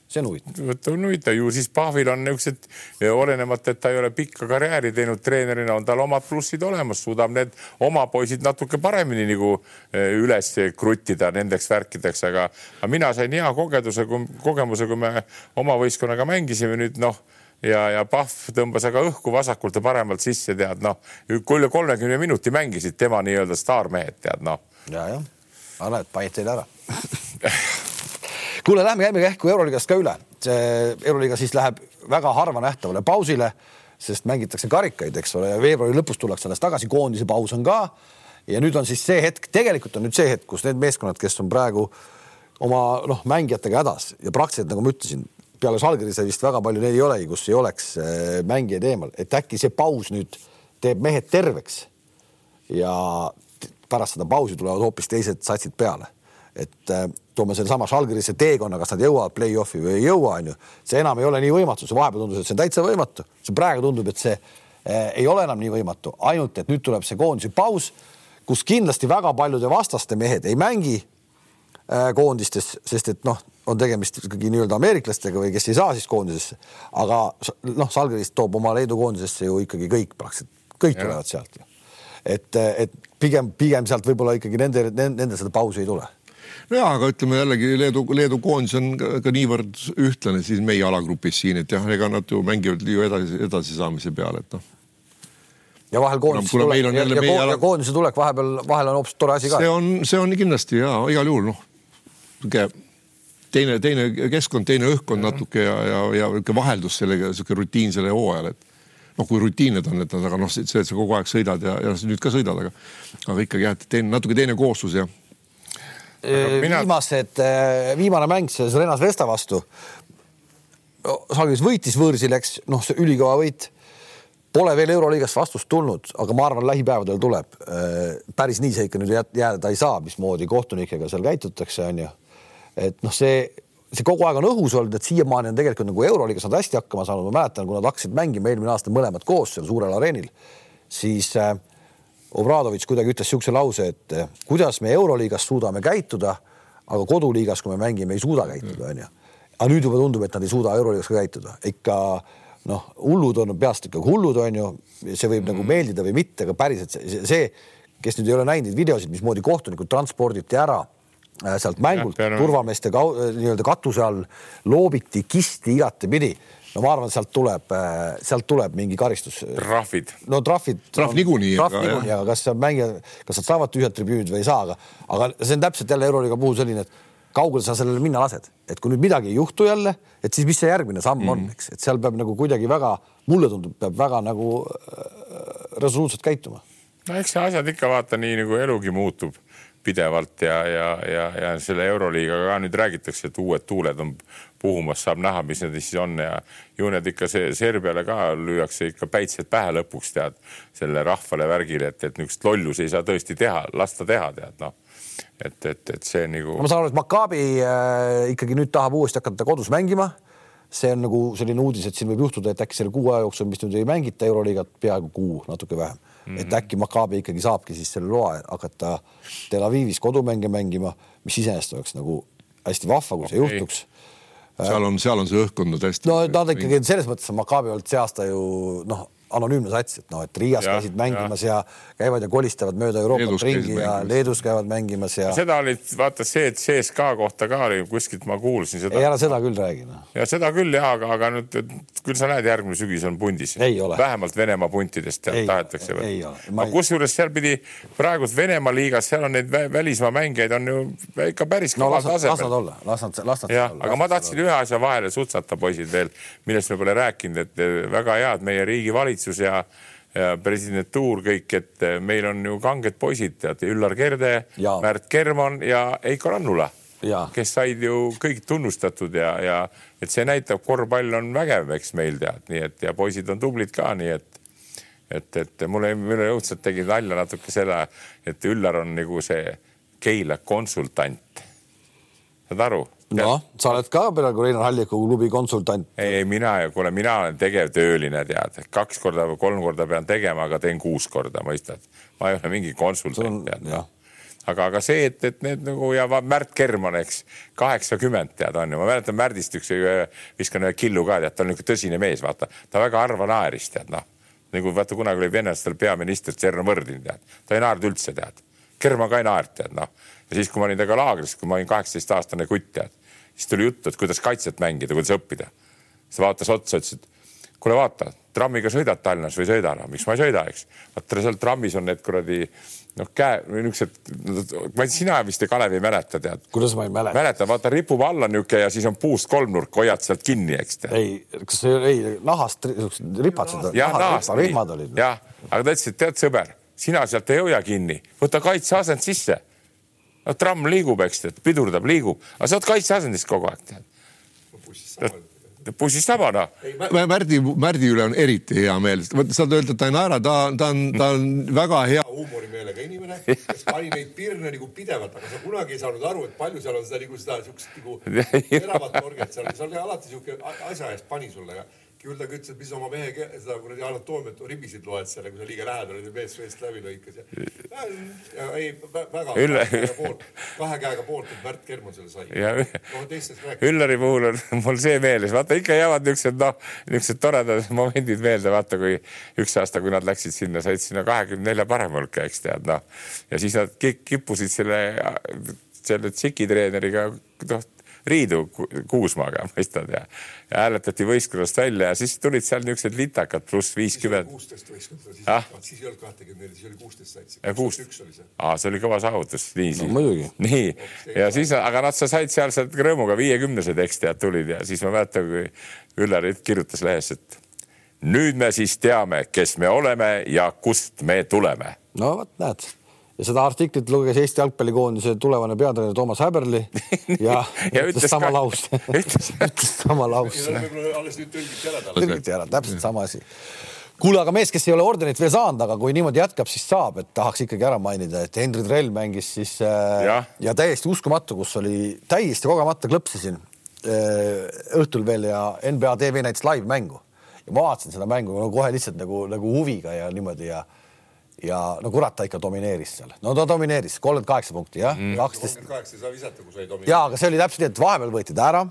see on huvitav. vot on huvitav, ju siis Pahvil on niisugused, olenemata, et ta ei ole pikka karjääri teinud treenerina, on tal omad plussid olemas, suudab need oma poisid natuke paremini nagu e, üles kruttida nendeks värkideks, aga, aga mina sain hea kogemuse, kogemuse, kui me oma võistkonnaga mängisime nüüd noh ja, ja Pahv tõmbas aga õhku vasakult ja paremalt sisse, tead noh, üle kolmekümne minuti mängisid tema nii-öelda staarmehed, tead noh. ja, jah, näed, panid teile ära kuule, lähme käime kähku Euroliigast ka üle. see Euroliiga siis läheb väga harva nähtavale pausile, sest mängitakse karikaid, eks ole, ja veebruari lõpus tullakse alles tagasi, koondise paus on ka. ja nüüd on siis see hetk, tegelikult on nüüd see hetk, kus need meeskonnad, kes on praegu oma noh, mängijatega hädas ja praktiliselt nagu ma ütlesin, peale Žalgirise vist väga palju neid ei olegi, kus ei oleks äh, mängijaid eemal, et äkki see paus nüüd teeb mehed terveks ja pärast seda pausi tulevad hoopis teised satsid peale. et äh, toome sellesama Žalgirise teekonna, kas nad jõuavad play-off'i või ei jõua, onju, see enam ei ole nii võimatu, see vahepeal tundus, et see on täitsa võimatu, see praegu tundub, et see äh, ei ole enam nii võimatu, ainult et nüüd tuleb see koondise paus, kus kindlasti väga paljude vastaste mehed ei mängi äh, koondistes, sest et noh on tegemist ikkagi nii-öelda ameeriklastega või kes ei saa siis koondisesse. aga noh, Salgerist toob oma Leedu koondisesse ju ikkagi kõik praktiliselt, kõik ja. tulevad sealt ju. et, et pigem, pigem sealt võib-olla ikkagi nende, nende seda pausi ei tule nojah, aga ütleme jällegi Leedu, Leedu koondis on ka, ka niivõrd ühtlane siis meie alagrupis siin, et jah, ega nad ju mängivad ju edasi, edasisaamise peale, et noh. ja vahel koondise tulek ja, ja, ja, ala... koondise tulek vahepeal, vahel on hoopis tore asi ka. see on, see on kindlasti ja igal juhul noh, niisugune teine, teine keskkond, teine õhkkond natuke ja, ja, ja niisugune vaheldus sellega, niisugune rutiinsele hooajale, et noh, kui rutiin need on, et aga noh, see, et sa kogu aeg sõidad ja, ja nüüd ka sõidad, aga, aga ikkagi jah, et teine, natuke teine koostus ja. Mina... viimased, viimane mäng siis Renas Vesta vastu. Žalgiris võitis võõrsil, eks noh, see ülikõva võit. Pole veel Euroliigast vastust tulnud, aga ma arvan, lähipäevadel tuleb. päris nii see ikka nüüd jääda ei saa, mismoodi kohtunikega seal käitutakse, onju et noh, see see kogu aeg on õhus olnud, et siiamaani on tegelikult nagu Euroliigas nad hästi hakkama saanud, ma mäletan, kui nad hakkasid mängima eelmine aasta mõlemad koos seal suurel areenil, siis äh, Obradovitš kuidagi ütles niisuguse lause, et äh, kuidas me Euroliigas suudame käituda, aga koduliigas, kui me mängime, ei suuda käituda, onju. aga nüüd juba tundub, et nad ei suuda Euroliigas ka käituda, ikka noh, hullud on peast ikkagi hullud, onju, see võib mm. nagu meeldida või mitte, aga päriselt see, see, kes nüüd ei ole näinud neid videosid, mismoodi kohtunikud transporditi ära sealt mängult ja, turvameeste äh, nii-öelda katuse all loobiti kisti igatepidi. no ma arvan, sealt tuleb, äh, sealt tuleb mingi karistus. trahvid. no trahvid. trahv niikuinii. trahv niikuinii, aga kas mängija, kas nad saavad tühjad tribüünid või ei saa, aga, aga see on täpselt jälle Euroliiga puhul selline, et kaugele sa sellele minna lased, et kui nüüd midagi ei juhtu jälle, et siis mis see järgmine samm mm. on, eks, et seal peab nagu kuidagi väga, mulle tundub, peab väga nagu resoluutselt käituma. no eks see asjad ikka vaata nii nagu elugi muutub pidevalt ja, ja, ja, ja selle Euroliigaga ka nüüd räägitakse, et uued tuuled on puhumas, saab näha, mis need siis on ja ju need ikka see Serbiale ka lüüakse ikka päitsed pähe lõpuks tead selle rahvale värgile, et, et niisugust lollusi ei saa tõesti teha, lasta teha tead noh et, et, et see nagu. ma saan aru, et Maccabi äh, ikkagi nüüd tahab uuesti hakata kodus mängima. See on nagu selline uudis, et siin võib juhtuda, et äkki selle kuu aja jooksul, mis nüüd ei mängita Euroliigat peaaegu kuu, natuke vähem mm, -hmm. et äkki Maccabi ikkagi saabki siis selle loa hakata Tel Avivis kodumänge mängima, mis iseenesest oleks nagu hästi vahva, kui okay. see juhtuks seal on, seal on see õhkkond hästi. no nad ikkagi selles mõttes on Maccabi olnud see aasta ju noh anonüümne sats, et noh, et Riias ja, käisid mängimas ja. ja käivad ja kolistavad mööda Euroopat ringi ja mängimas. Leedus käivad mängimas ja. seda oli, vaata see, et CSKA kohta ka oli kuskilt ma kuulsin seda. ei, ära seda küll räägi no.. ja seda küll ja, aga, aga nüüd küll sa näed, järgmine sügis on pundis. vähemalt Venemaa puntidest tahetakse. aga kusjuures seal pidi praegult Venemaa liigas, seal on neid välismaa mängijaid on ju ikka päris no, las, tasemel. las nad olla, las nad, las nad. jah, aga ma tahtsin ühe asja vahele sutsata, poisid veel, millest me pole rääkinud, et väga hea, et meie riigi valitsus valitsus ja, ja presidentuur kõik, et eh, meil on ju kanged poisid, tead, Üllar Kerde, Märt Kerman ja Heiko Rannula, kes said ju kõik tunnustatud ja, ja et see näitab, korvpall on vägev, eks meil tead, nii et ja poisid on tublid ka, nii et et, et mulle, mulle õudselt tegi nalja natuke selle, et Üllar on nagu see Keila konsultant. saad aru? Noh, sa oled ka praegu Reinar Halliku klubi konsultant. ei, ei mina, kuule, mina olen tegevtööline, tead, kaks korda või kolm korda pean tegema, aga teen kuus korda, mõistad. ma ei ole mingi konsultant, tead. aga, aga see, et, et need nagu ja Märt Kerman, eks kaheksakümmend tead on ju, ma mäletan Märdist üks, viskan ühe killu ka tead, ta on niisugune tõsine mees, vaata, ta väga harva naeris tead noh, nagu vaata kunagi oli venelastel peaminister Tšerno Mõrdin tead, ta ei naernud üldse tead, Kerman ka ei naernud tead noh ja siis, kui ma olin temaga laagris, kui ma olin kaheksateistaastane kutt, tead, siis tuli juttu, et kuidas kaitset mängida, kuidas õppida. siis ta vaatas otsa, ütles, et kuule, vaata, trammiga sõidad Tallinnas või ei sõida enam, miks ma ei sõida, eks. vaata seal trammis on need kuradi noh, käe või niisugused, ma ei, sina vist ei Kalev ei mäleta, tead. kuidas ma ei mäleta? mäleta, vaata ripub alla niisugune ja siis on puust kolmnurk, hoiad sealt kinni, eks. ei, kas see ei nahast ripad seda? jah, nahast, rihmad olid. jah, aga ta ütles, et tead, sõber, sina sealt ei hoia kinni, võta kaitseasend sisse. No tramm liigub, eks tead, pidurdab, liigub, aga sa oled kaitseasendis kogu aeg tead. bussis sama noh. Märdi, Märdi üle on eriti hea meel, vot saad öelda, et ta ei naera, ta, ta on, ta on väga hea huumorimeelega inimene, kes pani neid pirne nagu pidevalt, aga sa kunagi ei saanud aru, et palju seal on seda nagu seda siukest nagu teravat orgiat seal, seal oli alati siuke asja eest pani sulle küll ta ütles, et mis oma mehe seda kuradi anatoomiat ribisid loed seal, kui sa liiga lähedal olid, mees veest läbi lõikas ja, ja ei väga Ülle... kahe käega poolt, et Märt Kerman selle sai. No, Üllari puhul on mul see meeles, vaata ikka jäävad niisugused noh, niisugused toredad momendid meelde, vaata kui üks aasta, kui nad läksid sinna, said sinna kahekümne nelja parema hulka, eks tead noh. Ja siis nad kippusid selle selle tsikitreeneriga noh Riidu Kuusmaaga, mõistad ja, ja hääletati võistkonnast välja ja siis tulid seal niisugused litakad pluss viiskümmend. kuusteist võistkonda, siis ah?, siis ei olnud kahtekümmet neli, siis oli kuusteist satsi. kuusteist aa, see oli kõva saavutus, nii no, siis. nii ja siis, aga nad sa said seal sealt rõõmuga viiekümnesed ekstjad tulid ja siis ma mäletan, kui Üllar kirjutas lehes, et nüüd me siis teame, kes me oleme ja kust me tuleme. no vot, näed ja seda artiklit luges Eesti jalgpallikoondise tulevane peatreener Toomas Häberli ja, ja ütles sama lause ütles sama lause. alles nüüd tõlgiti ära talle. tõlgiti ära, täpselt sama asi. kuule, aga mees, kes ei ole ordenit veel saanud, aga kui niimoodi jätkab, siis saab, et tahaks ikkagi ära mainida, et Henri Trell mängis siis äh, ja. ja täiesti uskumatu, kus oli täiesti kogemata klõpsisin õhtul veel ja NBA tv näitas live mängu ja ma vaatasin seda mängu no, kohe lihtsalt nagu, nagu huviga ja niimoodi ja ja no kurat, ta ikka domineeris seal, no ta domineeris kolmkümmend kaheksa punkti jah mm., kaksteist. kolmkümmend kaheksa ei saa visata, kui sa ei domineeri. ja, aga see oli täpselt nii, et vahepeal võeti ta ära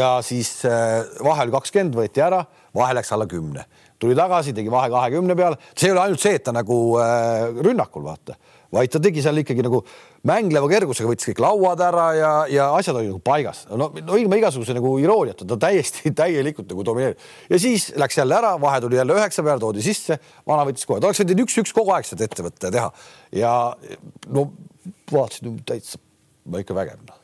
ja siis äh, vahe oli kakskümmend, võeti ära, vahe läks alla kümne, tuli tagasi, tegi vahe kahekümne peale, see ei ole ainult see, et ta nagu äh, rünnakul vaata vaid ta tegi seal ikkagi nagu mängleva kergusega, võttis kõik lauad ära ja, ja asjad olid nagu paigas. no, no ilma igasuguse nagu irooniata, ta täiesti täielikult nagu domineerib. ja siis läks jälle ära, vahe tuli jälle üheksa peale, toodi sisse, vana võttis kohe, ta oleks võinud üks-üks kogu aeg seda ette võtta ja teha. ja no vaatasin täitsa, ikka vägev noh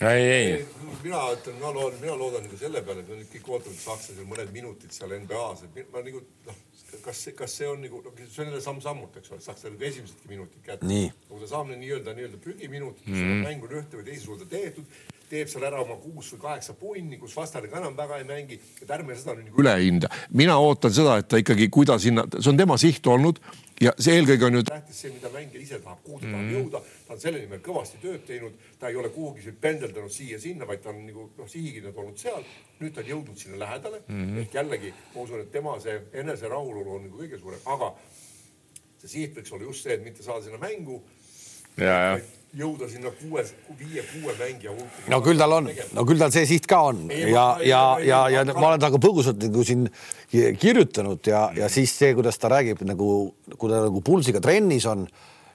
ei, ei. mina ütlen, ma loodan, mina loodan nagu selle peale, et nad kõik ootavad sakslasel mõned minutid seal NBA-s, et ma nagu noh, kas, kas see on nagu, see on jälle samm-sammult, eks ole, nagu esimesedki minutid kätte. kui ta saab nii-öelda, nii-öelda prügiminutid mm, -hmm. mäng on ühte või teise suunda tehtud, teeb seal ära oma kuus või kaheksa punni, kus vastane ka enam väga ei mängi, et ärme seda nüüd nagu üle hinda. mina ootan seda, et ta ikkagi, kui ta sinna, see on tema siht olnud ja see eelkõige on ju tähtis see, mida mängija ise tahab, kuhu ta tahab mm -hmm. jõuda. ta on selle nimel kõvasti tööd teinud, ta ei ole kuhugi pendeldanud siia-sinna, vaid ta on nagu noh, sihikindlalt olnud seal. nüüd ta on jõudnud sinna lähedale mm -hmm. ehk jällegi ma usun, et tema see eneserahulolu on nagu kõige suurem, aga see siht võiks olla just see, et mitte saada sinna mängu. ja, ja jõuda sinna kuue, viie-kuue mängija hulka. no küll tal on, no küll tal see siht ka on. Ei, ja, ja, ja, ja ma olen temaga põgusalt nagu siin kirjutanud ja, ja siis see, kuidas ta räägib nagu, kui ta nagu pulsiga trennis on,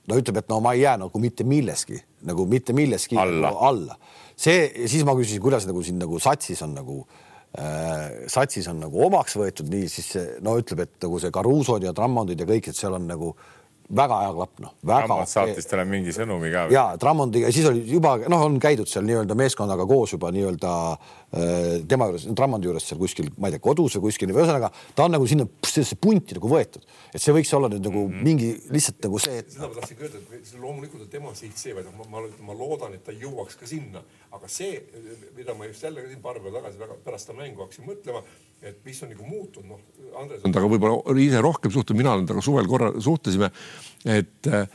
no ütleb, et no ma ei jää nagu mitte milleski nagu mitte milleski alla, nagu alla.. see, siis ma küsisin, kuidas nagu siin nagu satsis on nagu äh, satsis on nagu omaks võetud, nii siis no ütleb, et nagu see Caruso'd ja Drummondid ja kõik, et seal on nagu äh, väga hea klapp, noh. Trammond saatis talle mingi sõnumi ka. ja Trammondiga, siis oli juba noh, on käidud seal nii-öelda meeskonnaga koos juba nii-öelda äh, tema juures, Trammondi juures seal kuskil, ma ei tea, kodus või kuskil, ühesõnaga ta on nagu sinna sellesse punti nagu võetud, et see võiks olla nüüd nagu mm -hmm. mingi lihtsalt nagu see et.... seda ma tahtsingi öelda, et loomulikult on tema siht see, vaid ma, ma, ma loodan, et ta jõuaks ka sinna, aga see, mida ma just jälle siin paar päeva tagasi väga pärast seda mängu hakkasin mõtlema et mis on nagu muutunud, noh, Andres on temaga võib-olla ise rohkem suhtlenud, mina olen temaga suvel korra suhtlesime, et äh,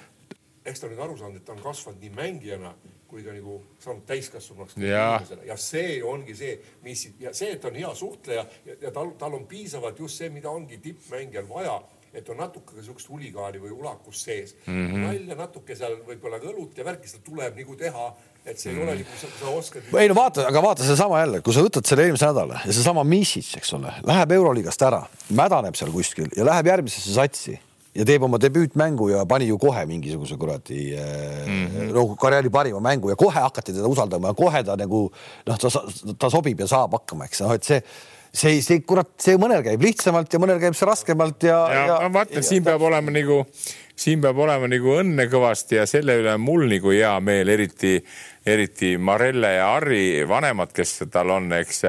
eks ta nüüd aru saanud, et ta on kasvanud nii mängijana kui ka nagu saanud täiskasvanumaks ja. ja see ongi see, mis ja see, et ta on hea suhtleja ja, ja tal, tal on piisavalt just see, mida ongi tippmängijal vaja et on natuke ka siukest huligaani või ulakust sees mm. -hmm. nalja natuke seal võib-olla ka õlut ja värki, seda tuleb nagu teha et see ei ole nagu sa, sa oskad. ei no vaata, aga vaata seesama jälle, kui sa võtad selle eelmise nädala ja seesama Misic, eks ole, läheb Euroliigast ära, mädaneb seal kuskil ja läheb järgmisesse satsi ja teeb oma debüütmängu ja pani ju kohe mingisuguse kuradi mm -hmm. no karjääri parima mängu ja kohe hakati teda usaldama ja kohe ta nagu noh, ta, ta sobib ja saab hakkama, eks noh, et see see, see kurat, see mõnel käib lihtsamalt ja mõnel käib see raskemalt ja. ja, ja ma vaatan, siin peab olema nagu, siin peab olema nagu õnne kõvasti ja selle üle on mul nagu hea meel, eriti eriti Marelle ja Harri vanemad, kes tal on, eks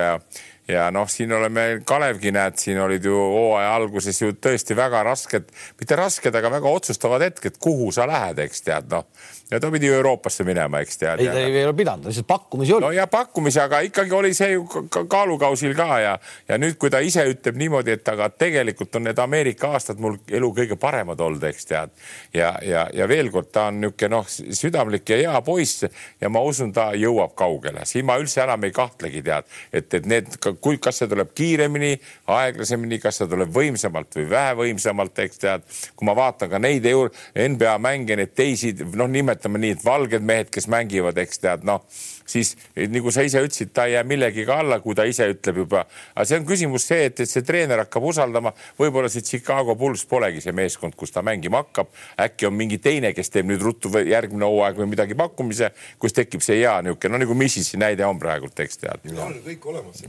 ja noh, siin oleme, Kalevgi näed, siin olid ju hooaja alguses ju tõesti väga rasked, mitte rasked, aga väga otsustavad hetked, kuhu sa lähed, eks tead, noh ja ta pidi Euroopasse minema, eks tead. ei, ta ei ole pidanud, lihtsalt pakkumisi oli. no ja pakkumisi, aga ikkagi oli see ju kaalukausil ka ja, ja nüüd, kui ta ise ütleb niimoodi, et aga tegelikult on need Ameerika aastad mul elu kõige paremad olnud, eks tead. ja, ja, ja veel kord, ta on niisugune noh, südamlik ja hea poiss ja ma usun, ta jõuab kaugele, siin ma üldse enam ei kahtlegi, tead, et, et need, kui, kas see tuleb kiiremini, aeglasemini, kas see tuleb võimsamalt või vähe võimsamalt, eks tead. kui ma vaatan ka neid NBA mänge, neid teisi, noh, nimetame nimetame nii, et valged mehed, kes mängivad, eks tead, noh, siis nagu sa ise ütlesid, ta ei jää millegagi alla, kui ta ise ütleb juba. aga see on küsimus see, et, et see treener hakkab usaldama, võib-olla see Chicago Bulls polegi see meeskond, kus ta mängima hakkab. äkki on mingi teine, kes teeb nüüd ruttu järgmine hooaeg või midagi pakkumise, kus tekib see hea niisugune, no nagu Mississi näide on praegult, eks tead. kõik olemas.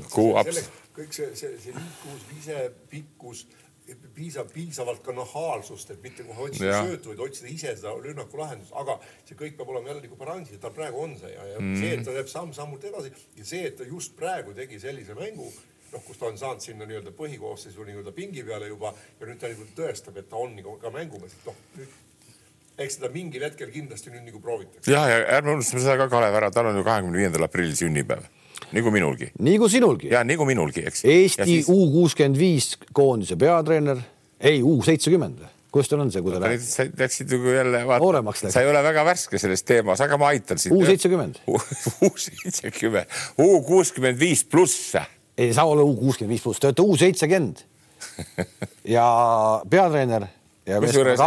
kõik see, see, see liikuvus, ise, pikkus piisab, piisavalt ka nahaalsust, et mitte kohe otsida söötu, vaid otsida ise seda rünnaku lahendust, aga see kõik peab olema jälle nagu balansis, et tal praegu on see ja, ja mm. see, et ta teeb samm-sammult edasi ja see, et ta just praegu tegi sellise mängu, noh, kus ta on saanud sinna nii-öelda põhikoosseisu nii-öelda pingi peale juba ja nüüd ta nagu tõestab, et ta on nagu ka mängumees, et noh, nüüd eks seda mingil hetkel kindlasti nüüd nagu proovitakse. ja, ja ärme unustame seda ka, Kalev, ära, tal on ju kahekümne viiendal aprillil sünnipäev nagu minulgi. nagu sinulgi. ja nagu minulgi, eks. Eesti siis... U kuuskümmend viis koondise peatreener, ei U seitsekümmend kus teil on see, kui te lähete? sa läksid nagu jälle, vaata, sa ei ole väga värske selles teemas, aga ma aitan sind. U seitsekümmend. U seitsekümmend, U kuuskümmend viis pluss. ei saa olla U kuuskümmend viis pluss, te olete U seitsekümmend. ja peatreener kusjuures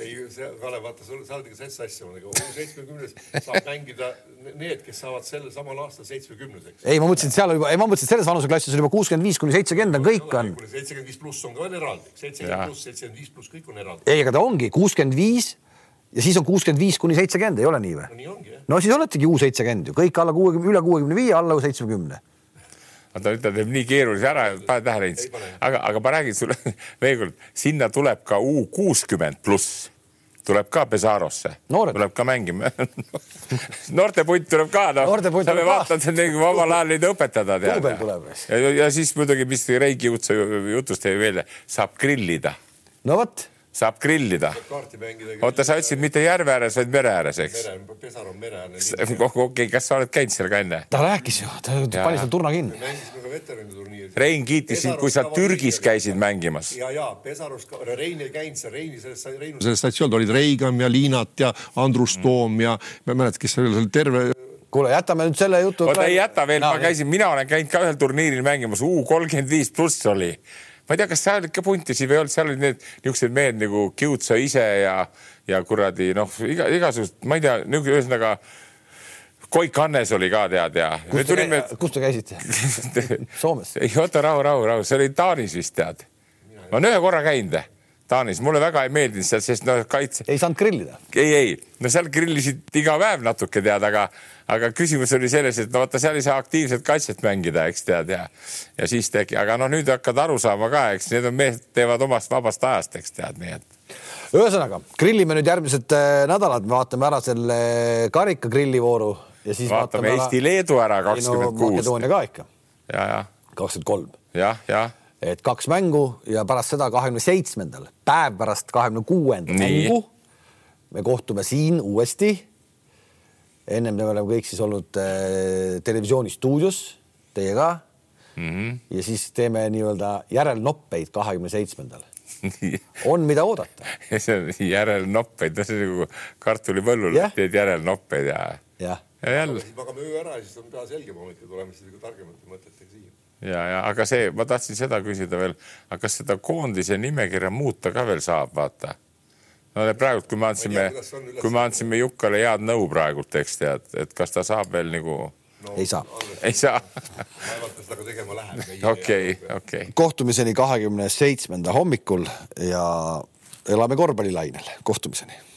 ei, Kalev, vaata, sa oled ikka sets asja, nagu seitsmekümnes saab mängida need, kes saavad sellel samal aastal seitsmekümneseks. ei, ma mõtlesin, et seal juba, ei, ma mõtlesin, et selles vanuseklassis on juba kuuskümmend viis kuni seitsekümmend on kõik on. seitsekümmend viis pluss on ka veel eraldi, seitsekümmend pluss, seitsekümmend viis pluss kõik on eraldi. ei, aga ta ongi kuuskümmend viis ja siis on kuuskümmend viis kuni seitsekümmend, ei ole nii või? no siis oletegi U seitsekümmend ju, kõik alla kuuekümne, üle kuuekümne viie, alla seitsmekümne vaata nüüd ta teeb nii keerulise ära, pane tähele, Heinz. aga, aga ma räägin sulle veel kord, sinna tuleb ka U kuuskümmend pluss tuleb ka Pesarosse, tuleb ka mängima noortepunt tuleb ka, noh. sa pead vaatama, nagu omal ajal neid õpetada. Ja, ja siis muidugi, mis Utsa jutust jäi meelde, saab grillida. no vot saab grillida. oota, sa ütlesid mitte järve ääres, vaid mere ääres, eks? Pesar on mere ääres. okei, kas sa oled käinud seal ka enne? ta rääkis ju, ta pani seal turna kinni. Rein kiitis sind, kui sa Türgis käisid mängimas. ja, ja Pesarus, Rein ei käinud seal, Reini selles, Reinu selles statsioonis olid Reigam ja Liinat ja Andrus mm. Toom ja ma ei mäleta, kes seal oli terve kuule, jätame nüüd selle jutu. oota, ei jäta veel no,, ma käisin, mina olen käinud ka ühel turniiril mängimas, U kolmkümmend viis pluss oli ma ei tea, kas seal ikka puntisi või ei olnud, seal olid need niisugused mehed nagu Kiutsa ise ja, ja kuradi noh, iga, igasugused, ma ei tea, niisugune ühesõnaga Koik Hannes oli ka tead ja. kus te, tulime... kus te käisite Soomes? ei oota, rahu, rahu, rahu, see oli Taanis vist tead. ma olen ühe korra käinud Taanis, mulle väga ei meeldinud seal, sest noh, kaitse. ei saanud grillida? ei, ei, no seal grillisid iga päev natuke tead, aga aga küsimus oli selles, et no vaata, seal ei saa aktiivset kaitset mängida, eks tead ja, ja siis tegi, aga noh, nüüd hakkad aru saama ka, eks need on mehed teevad omast vabast ajast, eks tead, nii et. ühesõnaga grillime nüüd järgmised äh, nädalad, vaatame ära selle karika grillivooru ja siis vaatame, vaatame Eesti-Leedu ära kakskümmend kuus. Makedoonia ka ikka. kakskümmend kolm. jah, jah et kaks mängu ja pärast seda kahekümne seitsmendal, päev pärast kahekümne kuuenda mängu me kohtume siin uuesti ennem me oleme kõik siis olnud äh, televisiooni stuudios teiega mm. -hmm. ja siis teeme nii-öelda järelnoppeid kahekümne seitsmendal. on, mida oodata see on järelnoppeid, no see on nagu kartulipõllul yeah. teed järelnoppeid ja. jah. ja jälle. magame öö ära ja siis on pea selgem hommikul tuleme siis nagu targemate mõtetega ja, ja aga see, ma tahtsin seda küsida veel, aga kas seda koondise nimekirja muuta ka veel saab, vaata no praegult, kui me andsime, kui me andsime Jukkale head nõu praegult, eks tead, et kas ta saab veel nagu no,. ei saa. ei saa. vaevalt ta seda ka tegema läheb. okei, okei. kohtumiseni kahekümne seitsmenda hommikul ja elame korvpallilainel, kohtumiseni